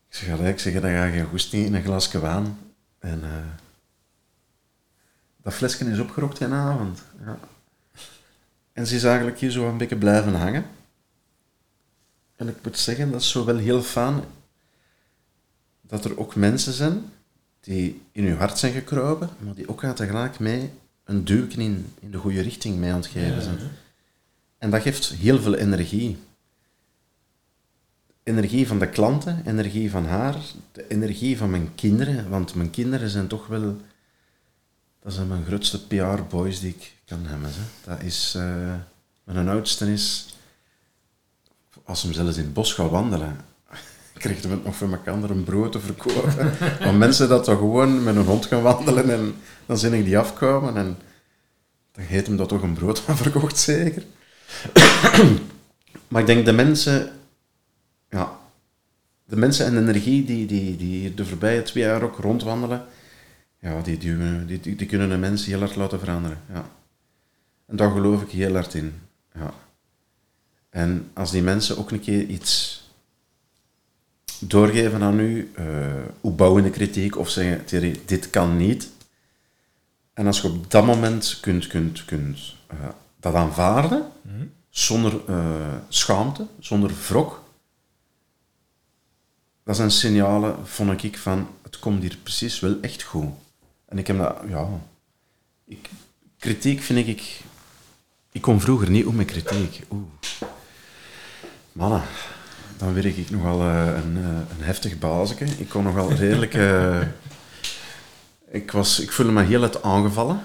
Ik zeg, allee, ik zeg, dan ga je goesting in een glasje wijn. En dat flesje is opgerokt die avond. Ja. En ze is eigenlijk hier zo een beetje blijven hangen. En ik moet zeggen, dat is zo wel heel fijn dat er ook mensen zijn die in uw hart zijn gekropen, maar die ook aan tegelijk mee een duwken in, in de goede richting mee aan het geven zijn. En dat geeft heel veel energie. Energie van de klanten, energie van haar, de energie van mijn kinderen, want mijn kinderen zijn toch wel, dat zijn mijn grootste PR-boys die ik kan hebben. Hè. Dat is, eh, mijn oudste is, als hem zelfs in het bos gaat wandelen, krijgt hem het nog voor elkaar een brood te verkopen. Want mensen dat toch gewoon met een hond gaan wandelen en dan zie ik die afkomen en dan heeft hem dat toch een brood van verkocht, zeker. maar ik denk de mensen, ja, de mensen en de energie die, die, die hier de voorbije twee jaar ook rondwandelen, ja, die, die, die, die, die kunnen een mens heel hard laten veranderen. Ja. En daar geloof ik heel hard in. Ja. En als die mensen ook een keer iets doorgeven aan u, uh, opbouwende kritiek, of zeggen, Thierry, dit kan niet. En als je op dat moment kunt, kunt, kunt uh, dat aanvaarden, zonder uh, schaamte, zonder wrok, dat zijn signalen, vond ik, van het komt hier precies wel echt goed. En ik heb dat, ja, ik, kritiek vind ik, ik kon vroeger niet om met kritiek. Oeh. Mannen, dan werk ik nogal uh, een, uh, een heftig bazeke. Ik kon nogal redelijk... Uh, ik, was, ik voelde me heel het aangevallen.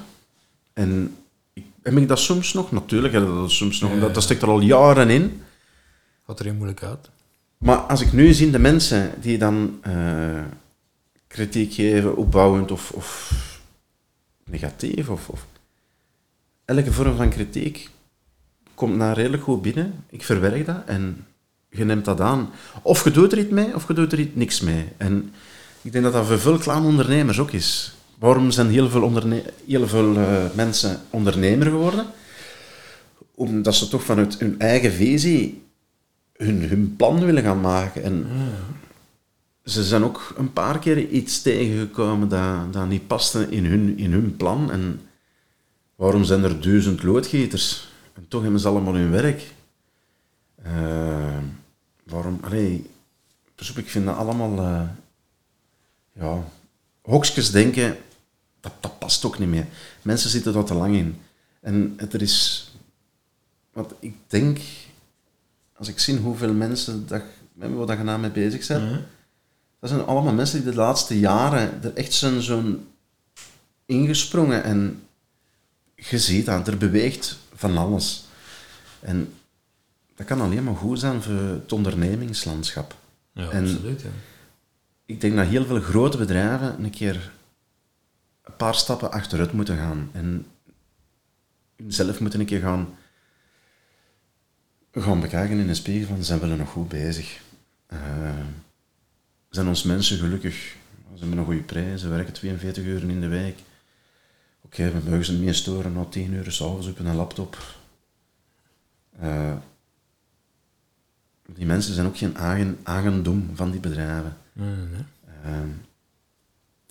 En ik, heb ik dat soms nog? Natuurlijk heb ik dat soms nog. Dat, dat stikt er al jaren in. Wat er heel moeilijk uit. Maar als ik nu zie de mensen die dan kritiek geven, opbouwend of, of negatief, of, of elke vorm van kritiek komt naar redelijk goed binnen. Ik verwerk dat en je neemt dat aan. Of je doet er iets mee, of je doet er iets, niks mee. En ik denk dat dat voor veel ondernemers ook is. Waarom zijn heel veel, veel uh, mensen ondernemer geworden? Omdat ze toch vanuit hun eigen visie hun, hun plan willen gaan maken. En ze zijn ook een paar keer iets tegengekomen dat, dat niet paste in hun, in hun plan. En waarom zijn er duizend loodgieters? En toch hebben ze allemaal hun werk. Uh, waarom? Allee, ik vind dat allemaal... Uh, ja, hokjes denken, dat, dat past ook niet meer. Mensen zitten daar te lang in. En er is... Wat ik denk, als ik zie hoeveel mensen dat, waar je nou mee bezig mm dat zijn allemaal mensen die de laatste jaren er echt zijn zo'n ingesprongen en je ziet dat, er beweegt van alles. En dat kan alleen maar goed zijn voor het ondernemingslandschap. Ja, en absoluut. Ja. Ik denk dat heel veel grote bedrijven een keer een paar stappen achteruit moeten gaan. En zelf moeten een keer gaan, gaan bekijken in de spiegel van zijn we er nog goed bezig. Uh, zijn ons mensen gelukkig? Ze hebben een goede prijs, ze werken 42 uur in de week. Oké, okay, we mogen ze niet meer storen na 10 uur s'avonds op een laptop. Uh, die mensen zijn ook geen eigen, eigendom van die bedrijven. Nee, nee. Uh,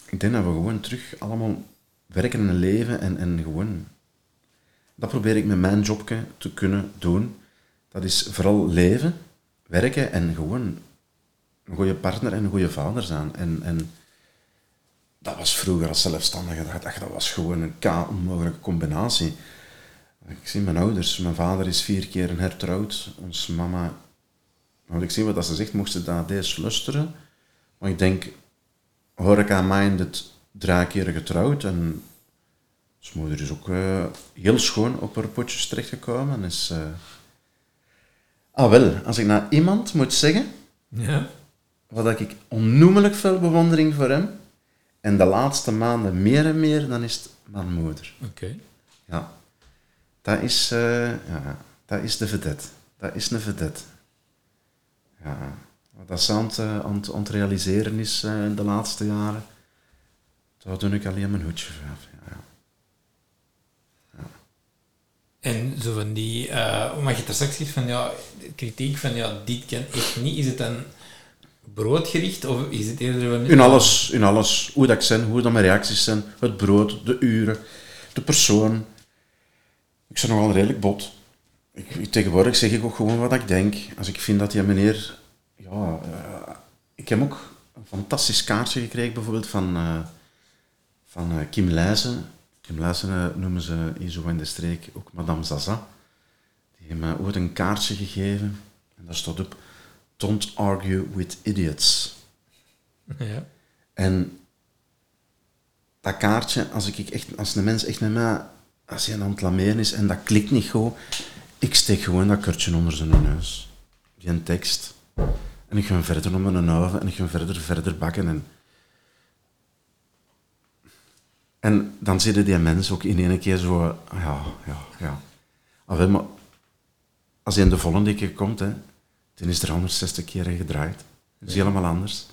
ik denk dat we gewoon terug allemaal werken en leven en, en gewoon... Dat probeer ik met mijn jobje te kunnen doen. Dat is vooral leven, werken en gewoon een goede partner en een goede vader zijn. En, en dat was vroeger als zelfstandige, dat, dat was gewoon een k-onmogelijke combinatie. Ik zie mijn ouders, mijn vader is vier keer hertrouwd, ons mama, nou, ik zie wat ze zegt, mocht ze dat deze lusteren. Maar ik denk, horeca-minded, drie keer getrouwd en ons moeder is ook uh, heel schoon op haar potjes terechtgekomen. Is, uh... Ah wel, als ik naar iemand moet zeggen, ja wat ik onnoemelijk veel bewondering voor hem. En de laatste maanden meer en meer, dan is het mijn moeder. Oké. Ja. Dat is, uh, ja, dat is de vedette. Dat is een vedette. Ja. Wat ze aan het, uh, aan het, aan het realiseren is uh, in de laatste jaren, daar doe ik alleen mijn hoedje voor. Ja. ja. En zo van die, uh, maar je er straks zegt van ja, kritiek van ja, dit kan echt niet, is het dan broodgericht of is het eerder wel... In alles, in alles. Hoe dat ik zijn, hoe dat mijn reacties zijn, het brood, de uren, de persoon. Ik ben nogal redelijk bot. Ik, tegenwoordig zeg ik ook gewoon wat ik denk. Als ik vind dat die meneer... Ja, uh, ik heb ook een fantastisch kaartje gekregen, bijvoorbeeld van, uh, van uh, Kim Leijzen. Kim Leijzen noemen ze hier zo in de streek ook Madame Zaza. Die heeft me ooit een kaartje gegeven. En daar stond op don't argue with idiots. Ja. En dat kaartje, als, ik echt, als een mens echt met mij, als hij aan het lameren is en dat klikt niet goed, ik steek gewoon dat kurtje onder zijn neus. Die een tekst. En ik ga verder om mijn oven en ik ga verder, verder bakken. En, en dan zitten die mensen ook in één keer zo, ja, ja, ja. Maar als hij in de volgende keer komt, hè, toen is er 160 keer gedraaid. Dat is helemaal anders.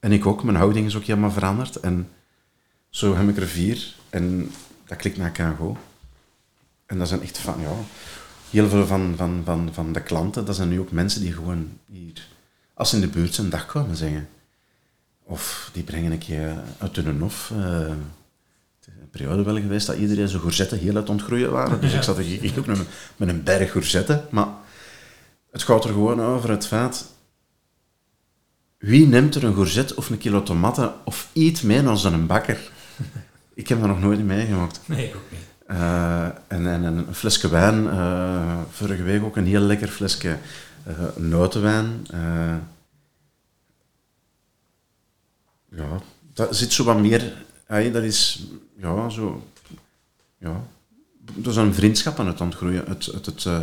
En ik ook, mijn houding is ook helemaal veranderd. En zo heb ik er vier. En dat klikt naar Kango. En dat zijn echt van, ja... heel veel van, van, van, van de klanten, dat zijn nu ook mensen die gewoon hier, als ze in de buurt zijn, dag komen zeggen. Of die brengen een keer uit hun hof. is een periode wel geweest dat iedereen zijn gourgetten heel uit ontgroeien waren. Dus ik zat er hier ook met, met een berg gourgetten. Maar het gaat er gewoon over het feit... Wie neemt er een courgette of een kilo tomaten of iets mee naar zo'n bakker? Ik heb dat nog nooit meegemaakt. Nee, ook niet. Eh, en, en, en een flesje wijn. eh, vorige week ook een heel lekker flesje eh notenwijn. Ja, dat zit zo wat meer... dat is... Ja, zo... Ja, er is een vriendschap aan het ontgroeien uit, het, eh,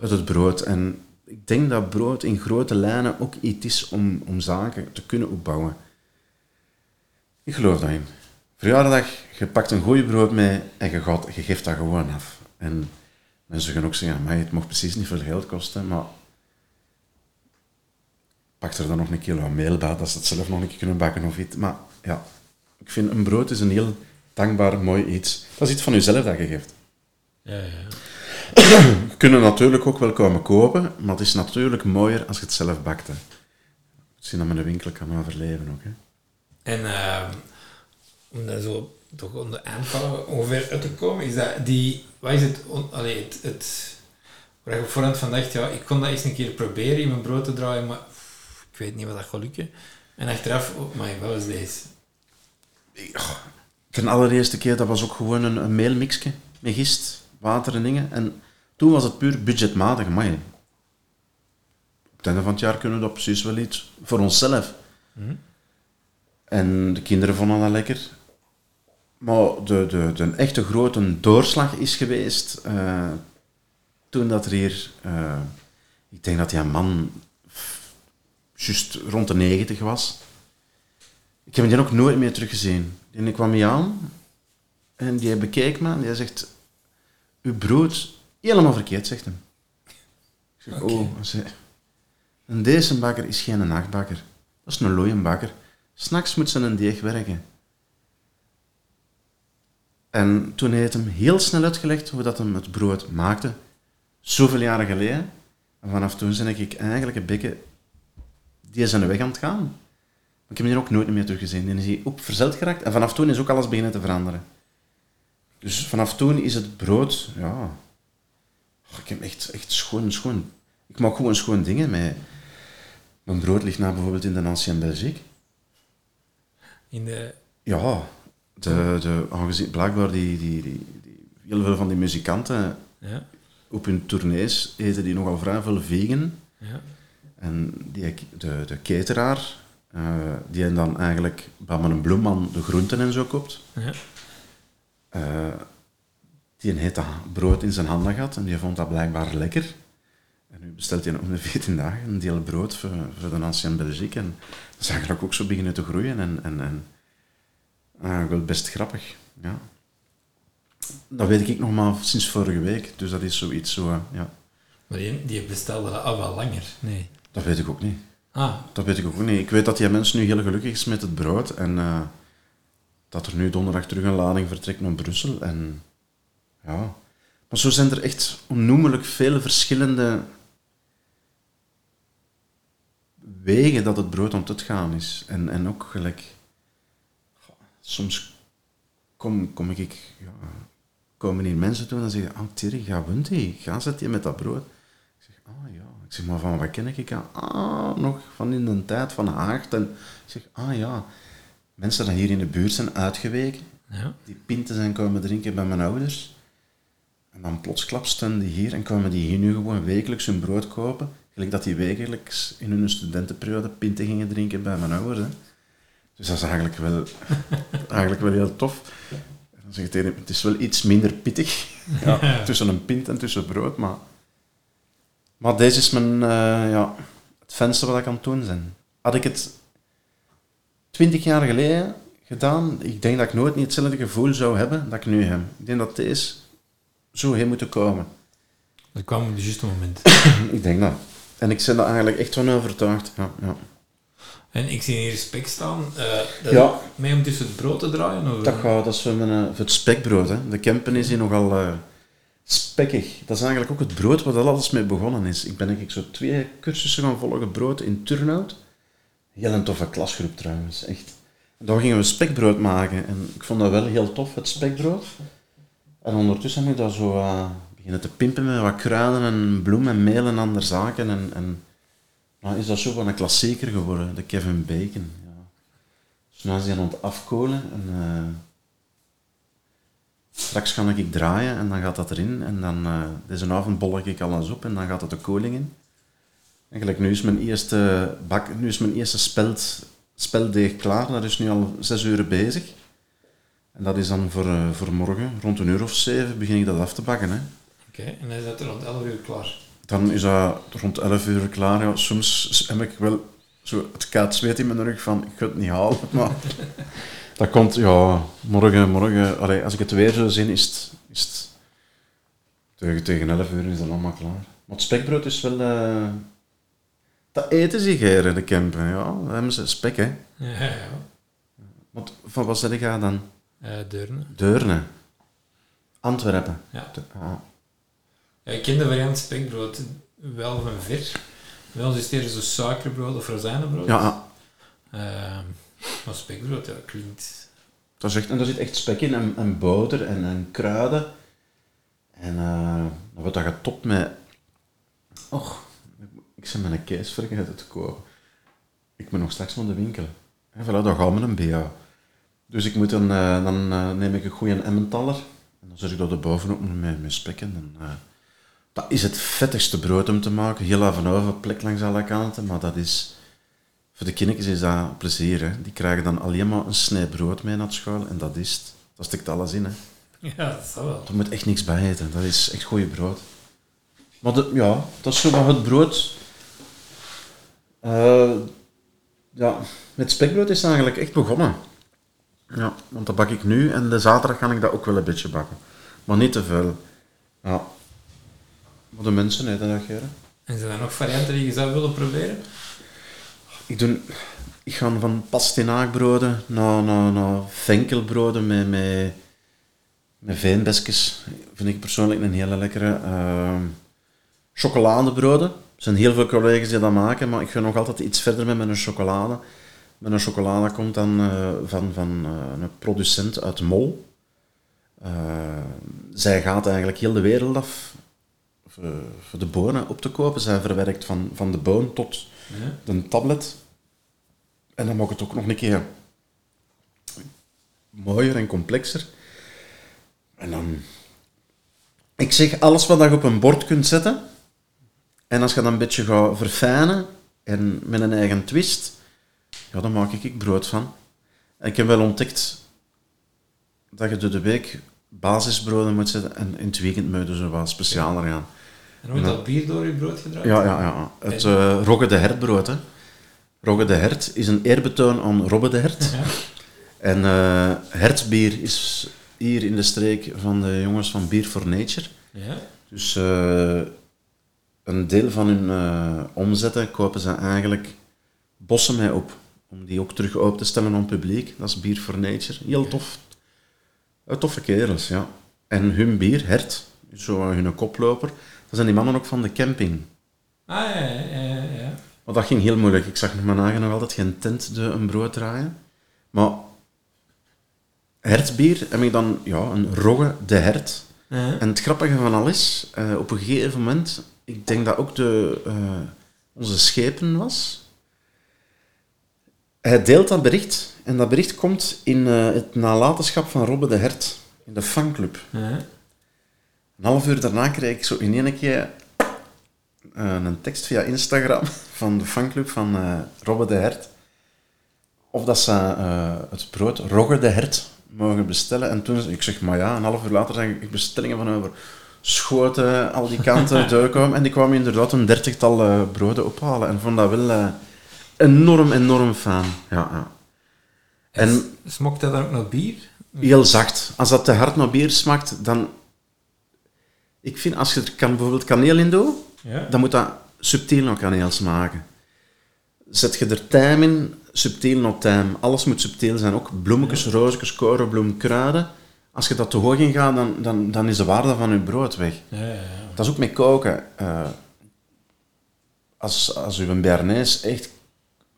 uit het brood. En ik denk dat brood in grote lijnen ook iets is om, om zaken te kunnen opbouwen. Ik geloof daarin. Verjaardag, je pakt een goeie brood mee en je, geeft dat gewoon af. En mensen gaan ook zeggen, maar het mag precies niet veel geld kosten, maar pak er dan nog een kilo meel bij, dat ze het zelf nog een keer kunnen bakken of iets. Maar ja, ik vind een brood is een heel dankbaar, mooi iets. Dat is iets van jezelf dat je geeft. Ja, ja. Het natuurlijk ook wel komen kopen, maar het is natuurlijk mooier als je het zelf bakt. Hè. Zien dat met een winkel kan overleven ook. Hè. En ehm, om daar zo toch om de aanvallen ongeveer uit te komen, is dat die, wat is het, on- allee, het, het waar ik op voorhand van dacht, ja, ik kon dat eens een keer proberen in mijn brood te draaien, maar pff, ik weet niet wat dat gaat lukken. En achteraf, oh my, wat is deze? De allereerste keer, dat was ook gewoon een, een meelmixje met gist, water en dingen. En toen was het puur budgetmatig. Maar op het einde van het jaar kunnen we dat precies wel iets voor onszelf. En de kinderen vonden dat lekker. Maar de, de, de echte grote doorslag is geweest eh, toen dat er hier... eh, ik denk dat die man juist rond de 90 was. Ik heb die ook nooit meer teruggezien. Die kwam mij aan en die bekeek me en die zegt... Uw brood, helemaal verkeerd, zegt hem. Ik zeg, oh. Een deze bakker is geen nachtbakker. Dat is een looienbakker. S'nachts moet ze een deeg werken. En toen heeft hem heel snel uitgelegd hoe dat hem het brood maakte. Zoveel jaren geleden. En vanaf toen ben ik eigenlijk een beetje die zijn weg aan het gaan. Maar ik heb die ook nooit meer teruggezien. Die is hier op verzeld geraakt. En vanaf toen is ook alles beginnen te veranderen. Dus vanaf toen is het brood, ja... Oh, ik heb echt, echt schoon, schoon... Ik maak gewoon schoon dingen met... Mijn brood ligt nou bijvoorbeeld in de Ancien Belgique. In de, Ja, de, de, aangezien blijkbaar die, die, die, die, heel veel van die muzikanten ja, op hun tournees eten die nogal vrij veel vegan. ja, En die, de, de cateraar, eh, die dan eigenlijk bij een bloemman de groenten en zo koopt, ja. Eh, die heeft dat brood in zijn handen gehad en die vond dat blijkbaar lekker. En nu bestelt hij om de 14 dagen een deel brood voor, voor de Ancien Belgique. En dat is eigenlijk ook zo beginnen te groeien. En, en, en eigenlijk wel best grappig. Ja. Dat weet ik nog maar sinds vorige week. Dus dat is zoiets zo, eh, ja. Maar die, die bestelde dat al wel langer. Nee. Dat weet ik ook niet. Ah, Dat weet ik ook niet. Ik weet dat die mensen nu heel gelukkig is met het brood. En eh, dat er nu donderdag terug een lading vertrekt naar Brussel. En ja. Maar zo zijn er echt onnoemelijk veel verschillende wegen dat het brood om te gaan is. En, en ook gelijk... Soms kom, kom ik... Ja, komen hier mensen toe en zeggen... Ah, Thierry, ga wint die? Ga zet je met dat brood? Ik zeg, ah ja. Ik zeg, maar van wat ken ik? aan? Ah, nog van in de tijd van Haagt. En ik zeg, ah ja. Mensen die hier in de buurt zijn uitgeweken, ja. die pinten zijn komen drinken bij mijn ouders. En dan plotsklaps staan die hier en komen die hier nu gewoon wekelijks hun brood kopen. Gelijk dat die wekelijks in hun studentenperiode pinten gingen drinken bij mijn ouders. Hè. Dus dat is eigenlijk wel, eigenlijk wel heel tof. En dan zeg ik tegen het is wel iets minder pittig. Ja, tussen een pint en tussen brood, maar... Maar deze is mijn, eh, ja, het venster wat ik aan het doen ben. Had ik het twintig jaar geleden gedaan, ik denk dat ik nooit niet hetzelfde gevoel zou hebben dat ik nu heb. Ik denk dat deze zo heeft moeten komen. Dat kwam op het juiste moment. ik denk dat. En ik ben er eigenlijk echt van overtuigd. Ja, ja. En ik zie hier spek staan. eh Ja. Mee om tussen het brood te draaien? Of? Dat gaat, dat is voor, mijn, eh, voor het spekbrood. Hè. De Kempen is hier nogal... sp- spekkig. Dat is eigenlijk ook het brood waar dat alles mee begonnen is. Ik ben eigenlijk zo twee cursussen gaan volgen, brood in Turnhout. Heel een toffe klasgroep trouwens, echt. En daar gingen we spekbrood maken en ik vond dat wel heel tof, het spekbrood. En ondertussen heb ik dat zo uh, beginnen te pimpen met wat kruiden en bloem en meel en andere zaken. En, en nou is dat zo van een klassieker geworden, de Kevin Bacon. Ja. Dus nu is hij aan het afkolen en... Uh, Straks ga ik draaien en dan gaat dat erin. En dan, uh, deze avond bol ik alles op en dan gaat het de koning in. Eigenlijk nu is mijn eerste, bak, nu is mijn eerste speld, speldeeg klaar. Dat is nu al zes uur bezig. En dat is dan voor, uh, voor morgen, rond een uur of zeven, begin ik dat af te bakken. Oké, okay, en dan is dat rond elf uur klaar? Dan is dat rond elf uur klaar. Ja, soms heb ik wel zo het kaat zweet in mijn rug van, ik ga het niet halen, maar... Dat komt, ja, morgen, morgen, allee, als ik het weer zou zien, is het, is het tegen, tegen 11 uur is dat allemaal klaar. Maar het spekbrood is wel, uh, dat eten ze hier in de camper, ja, hebben ze spek, hè. Ja, ja. Want van wat zit ik dan? Uh, Deurne. Deurne. Antwerpen. Ja. Ah. ja. Ik ken de variant spekbrood wel van ver. Wel is het zo suikerbrood of rozijnenbrood. Ja. Uh, maar spekbrood, ja, klinkt... Dat is echt, en daar zit echt spek in en, en boter en, en kruiden. En uh, dan wordt dat getopt met... Och, ik ben mijn kees vergeten te kopen. Ik moet nog straks naar de winkel. En voilà, dan gaan we een BA. Dus ik moet dan, uh, dan uh, neem ik een goede emmentaler. En dan zet ik dat er bovenop met, met spek. En, dat is het vettigste brood om te maken. Heel af en over, plek langs alle kanten. Maar dat is voor de kinderen is dat plezier. Hè. Die krijgen dan alleen maar een snij brood mee naar school en dat is het. Dat stikt alles in. Hè. Ja, dat is wel. Er moet echt niks bij eten. Dat is echt goede brood. Maar de, ja, dat is zo wat het brood. Uh, ja, met spekbrood is het eigenlijk echt begonnen. Ja, want dat bak ik nu en de zaterdag ga ik dat ook wel een beetje bakken. Maar niet te veel. Ja. Maar de mensen eten dat, Geren. En zijn er nog varianten die je zou willen proberen? Ik, doe, ik ga van pastinaakbroden naar, naar, naar venkelbroden met, met, met veenbesjes. Vind ik persoonlijk een hele lekkere. Uh, chocoladebroden. Er zijn heel veel collega's die dat maken, maar ik ga nog altijd iets verder met mijn chocolade. Mijn chocolade komt dan uh, van, van uh, een producent uit Mol. Uh, zij gaat eigenlijk heel de wereld af voor, voor de bonen op te kopen. Zij verwerkt van, van de boon tot ja. de tablet. En dan mag het ook nog een keer mooier en complexer. En dan... Ik zeg, alles wat je op een bord kunt zetten, en als je dan een beetje gaat verfijnen, en met een eigen twist, ja, dan maak ik brood van. En ik heb wel ontdekt dat je door de week basisbroden moet zetten, en in het weekend moet je zo wat specialer gaan. En wordt dat bier door je brood gedraaid? Ja, ja, ja. Het uh, Rogge de Hertbrood, hè. Rogge de Hert is een eerbetoon aan Robbe de Hert. Ja. En uh, hertbier is hier in de streek van de jongens van Beer for Nature. Ja. Dus uh, een deel van hun uh, omzetten kopen ze eigenlijk bossen mee op. Om die ook terug open te stellen aan het publiek. Dat is Beer for Nature. Heel tof. toffe kerels, ja. En hun bier, Hert, zo hun koploper, dat zijn die mannen ook van de camping. Ah, ja, ja, ja. ja. Maar dat ging heel moeilijk. Ik zag nog mijn nagen nog altijd geen tent de een brood draaien. Maar hertbier heb ik dan ja, een rogge de hert. En het grappige van alles, uh, op een gegeven moment, ik denk dat ook de, uh, onze schepen was. Hij deelt dat bericht en dat bericht komt in uh, het nalatenschap van Robbe de Hert, in de fanclub. Een half uur daarna kreeg ik zo in één keer een tekst via Instagram van de fanclub van Robbe de Hert. Of dat ze het brood Rogge de Hert mogen bestellen. En toen, ik zeg, maar ja, een half uur later zag ik bestellingen van over schoten, al die kanten doorkomen. En die kwamen inderdaad een dertigtal broden ophalen. En vond dat wel enorm, enorm fijn. Ja, ja. En, en smokt dat dan ook naar bier? Heel zacht. Als dat te hard naar bier smaakt, dan... Ik vind, als je er kan, bijvoorbeeld kaneel in doet, ja. dan moet dat subtiel nog kaneel smaken. Zet je er tijm in, subtiel nog tijm. Alles moet subtiel zijn. Ook bloemetjes, ja. roosjes, korenbloem, kruiden. Als je dat te hoog in gaat, dan, dan, dan is de waarde van je brood weg. Ja, ja, ja. Dat is ook met koken. Eh, als, als u een Bernays echt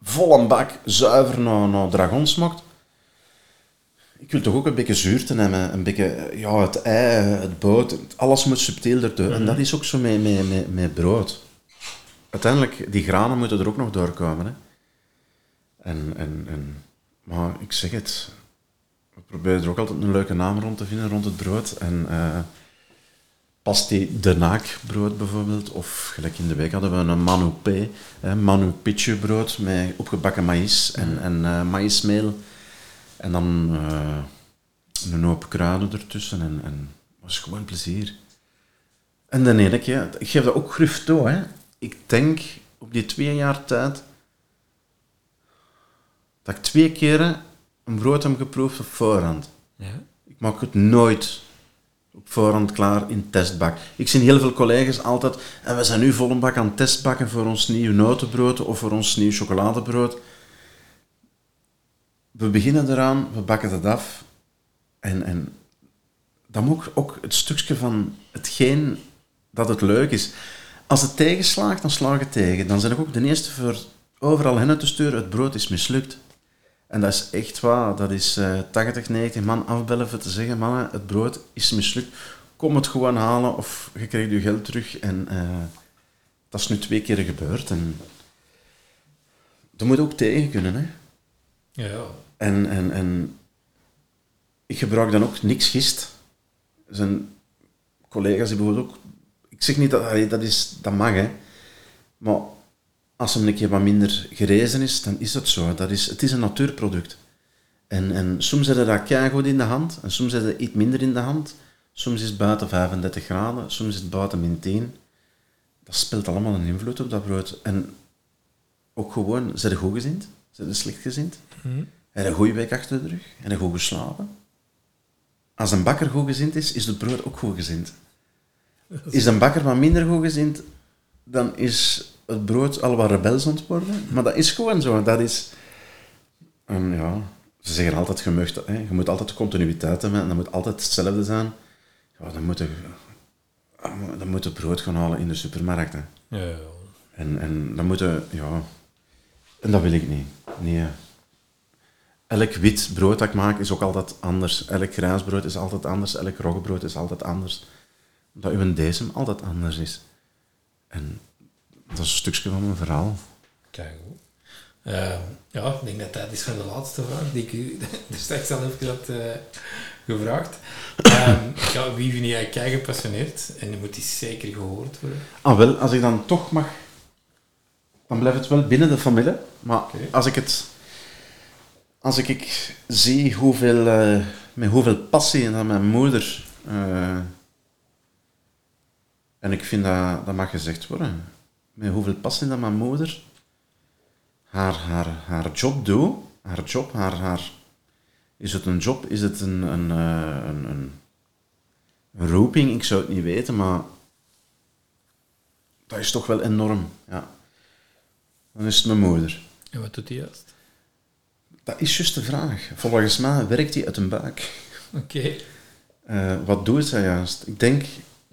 vol een bak zuiver naar, naar dragon smokt, ik wil toch ook een beetje zuurte hebben, een beetje, ja, het ei, het boot, alles moet subtiel erdoor. En dat is ook zo met, met, met, met brood. Uiteindelijk, die granen moeten er ook nog doorkomen. Hè. En, en, en, maar ik zeg het, we proberen er ook altijd een leuke naam rond te vinden, rond het brood. En eh pasti de naakbrood bijvoorbeeld, of gelijk in de week hadden we een manu p, hè, manu brood met opgebakken maïs en, en eh, maïsmeel. En dan eh, een hoop kruiden ertussen en, en was gewoon plezier. En dan ene keer, ik geef dat ook gruf toe, hè. Ik denk op die twee jaar tijd dat ik twee keren een brood heb geproefd op voorhand. Ja. Ik maak het nooit op voorhand klaar in testbak. Ik zie heel veel collega's altijd, en we zijn nu vol een bak aan het testbakken voor ons nieuw notenbrood of voor ons nieuw chocoladebrood. We beginnen eraan, we bakken het af en, en dan moet ook het stukje van hetgeen dat het leuk is. Als het tegenslaagt, dan slaag het tegen. Dan ben ik ook de eerste voor overal hen te sturen, het brood is mislukt. En dat is echt waar. Dat is eh 80, 90 man afbellen voor te zeggen, mannen, het brood is mislukt. Kom het gewoon halen of je krijgt je geld terug. En eh, dat is nu twee keer gebeurd. En dat moet ook tegen kunnen. Hè? Ja. En, en, en ik gebruik dan ook niks gist. Er zijn collega's die bijvoorbeeld ook... Ik zeg niet dat dat, is, dat mag, hè. Maar als hem een keer wat minder gerezen is, dan is dat zo. Dat is, het is een natuurproduct. En, en soms zet je dat goed in de hand, en soms zet je iets minder in de hand. Soms is het buiten 35 graden, soms is het buiten min 10. Dat speelt allemaal een invloed op dat brood. En ook gewoon, zijn je goed gezind? Zijn je slecht gezind? Heb je een goede week achter de rug? Heb je goed geslapen? Als een bakker goed gezind is, is het brood ook goed gezind. Is een bakker wat minder goed gezind, dan is het brood al wat rebels aan worden. Maar dat is gewoon zo. Dat is... Ja, ze zeggen altijd, je, mag, hè, je moet altijd continuïteit hebben en dat moet altijd hetzelfde zijn. Ja, dan moet je, dan moet je brood gaan halen in de supermarkt. Hè. Ja, ja. En, en dan moet je, ja... En dat wil ik niet. Nee. Elk wit brood dat ik maak is ook altijd anders. Elk grijs brood is altijd anders. Elk roggebrood is altijd anders. Omdat uw decem altijd anders is. En dat is een stukje van mijn verhaal. Kijk, goed. Eh, ja, ik denk dat dat is van de laatste vraag die ik u er straks al even had eh, gevraagd. Ehm, ja, wie vind jij kei gepassioneerd? En die moet die zeker gehoord worden. Ah, wel, als ik dan toch mag, dan blijft het wel binnen de familie. Maar als ik het, als ik, ik zie hoeveel, eh, met hoeveel passie dat mijn moeder, eh, en ik vind dat, dat mag gezegd worden, met hoeveel passie dat mijn moeder haar, haar, haar job doet, haar job, haar, haar, is het een job, is het een, een, eh, een, een, een roeping, ik zou het niet weten, maar dat is toch wel enorm, ja. Dan is het mijn moeder. En wat doet hij juist? Dat is juist de vraag. Volgens mij werkt hij uit een buik. Oké. Eh, wat doet zij juist? Ik denk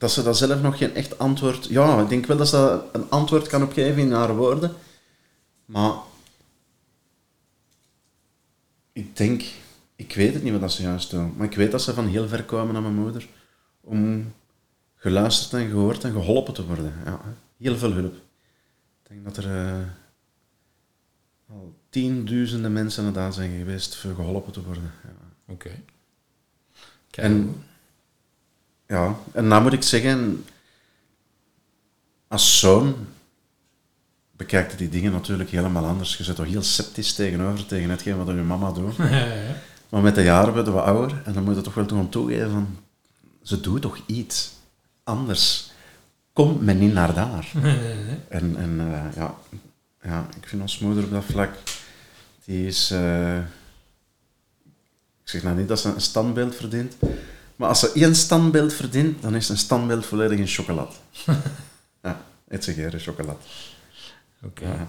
dat ze daar zelf nog geen echt antwoord... Ja, ik denk wel dat ze een antwoord kan opgeven in haar woorden. Maar... Ik denk... Ik weet het niet wat dat ze juist doet. Maar ik weet dat ze van heel ver komen naar mijn moeder. Om geluisterd en gehoord en geholpen te worden. Ja, heel veel hulp. Ik denk dat er... eh, al tienduizenden mensen inderdaad zijn geweest voor geholpen te worden. Ja. Oké. En, ja, en dan moet ik zeggen, als zoon bekijkt je die dingen natuurlijk helemaal anders. Je zit toch heel sceptisch tegenover tegen hetgeen wat je mama doet. ja, ja. Maar met de jaren worden we ouder en dan moet je toch wel gewoon toegeven van, ze doet toch iets anders. Kom men niet naar daar. En, en eh, ja, ja, ik vind ons moeder op dat vlak, die is... eh, ik zeg nou niet dat ze een standbeeld verdient, maar als ze één standbeeld verdient, dan is een standbeeld volledig in chocolade. ja, eet ze geen chocolade. Oké, Ja.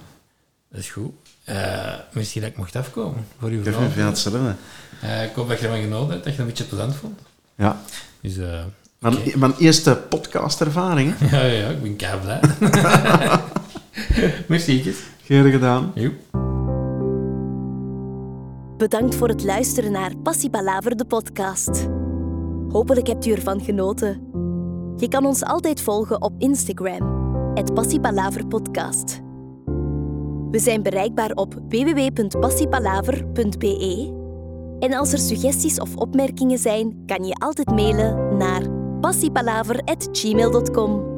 dat is goed. Eh, misschien dat ik mocht afkomen voor uw veel hetzelfde. Eh, ik hoop dat je ervan genoten hebt, dat je het een beetje plezant vond. Ja. Dus eh, Mijn, mijn eerste podcastervaring. ja, ja, ja, ik ben kei blij. Merci. Geen gedaan. Joep. Bedankt voor het luisteren naar Passie Palaver, de podcast. Hopelijk hebt u ervan genoten. Je kan ons altijd volgen op Instagram, het Podcast. We zijn bereikbaar op www.passiepalaver.be. En als er suggesties of opmerkingen zijn, kan je altijd mailen naar passiepalaver.gmail.com.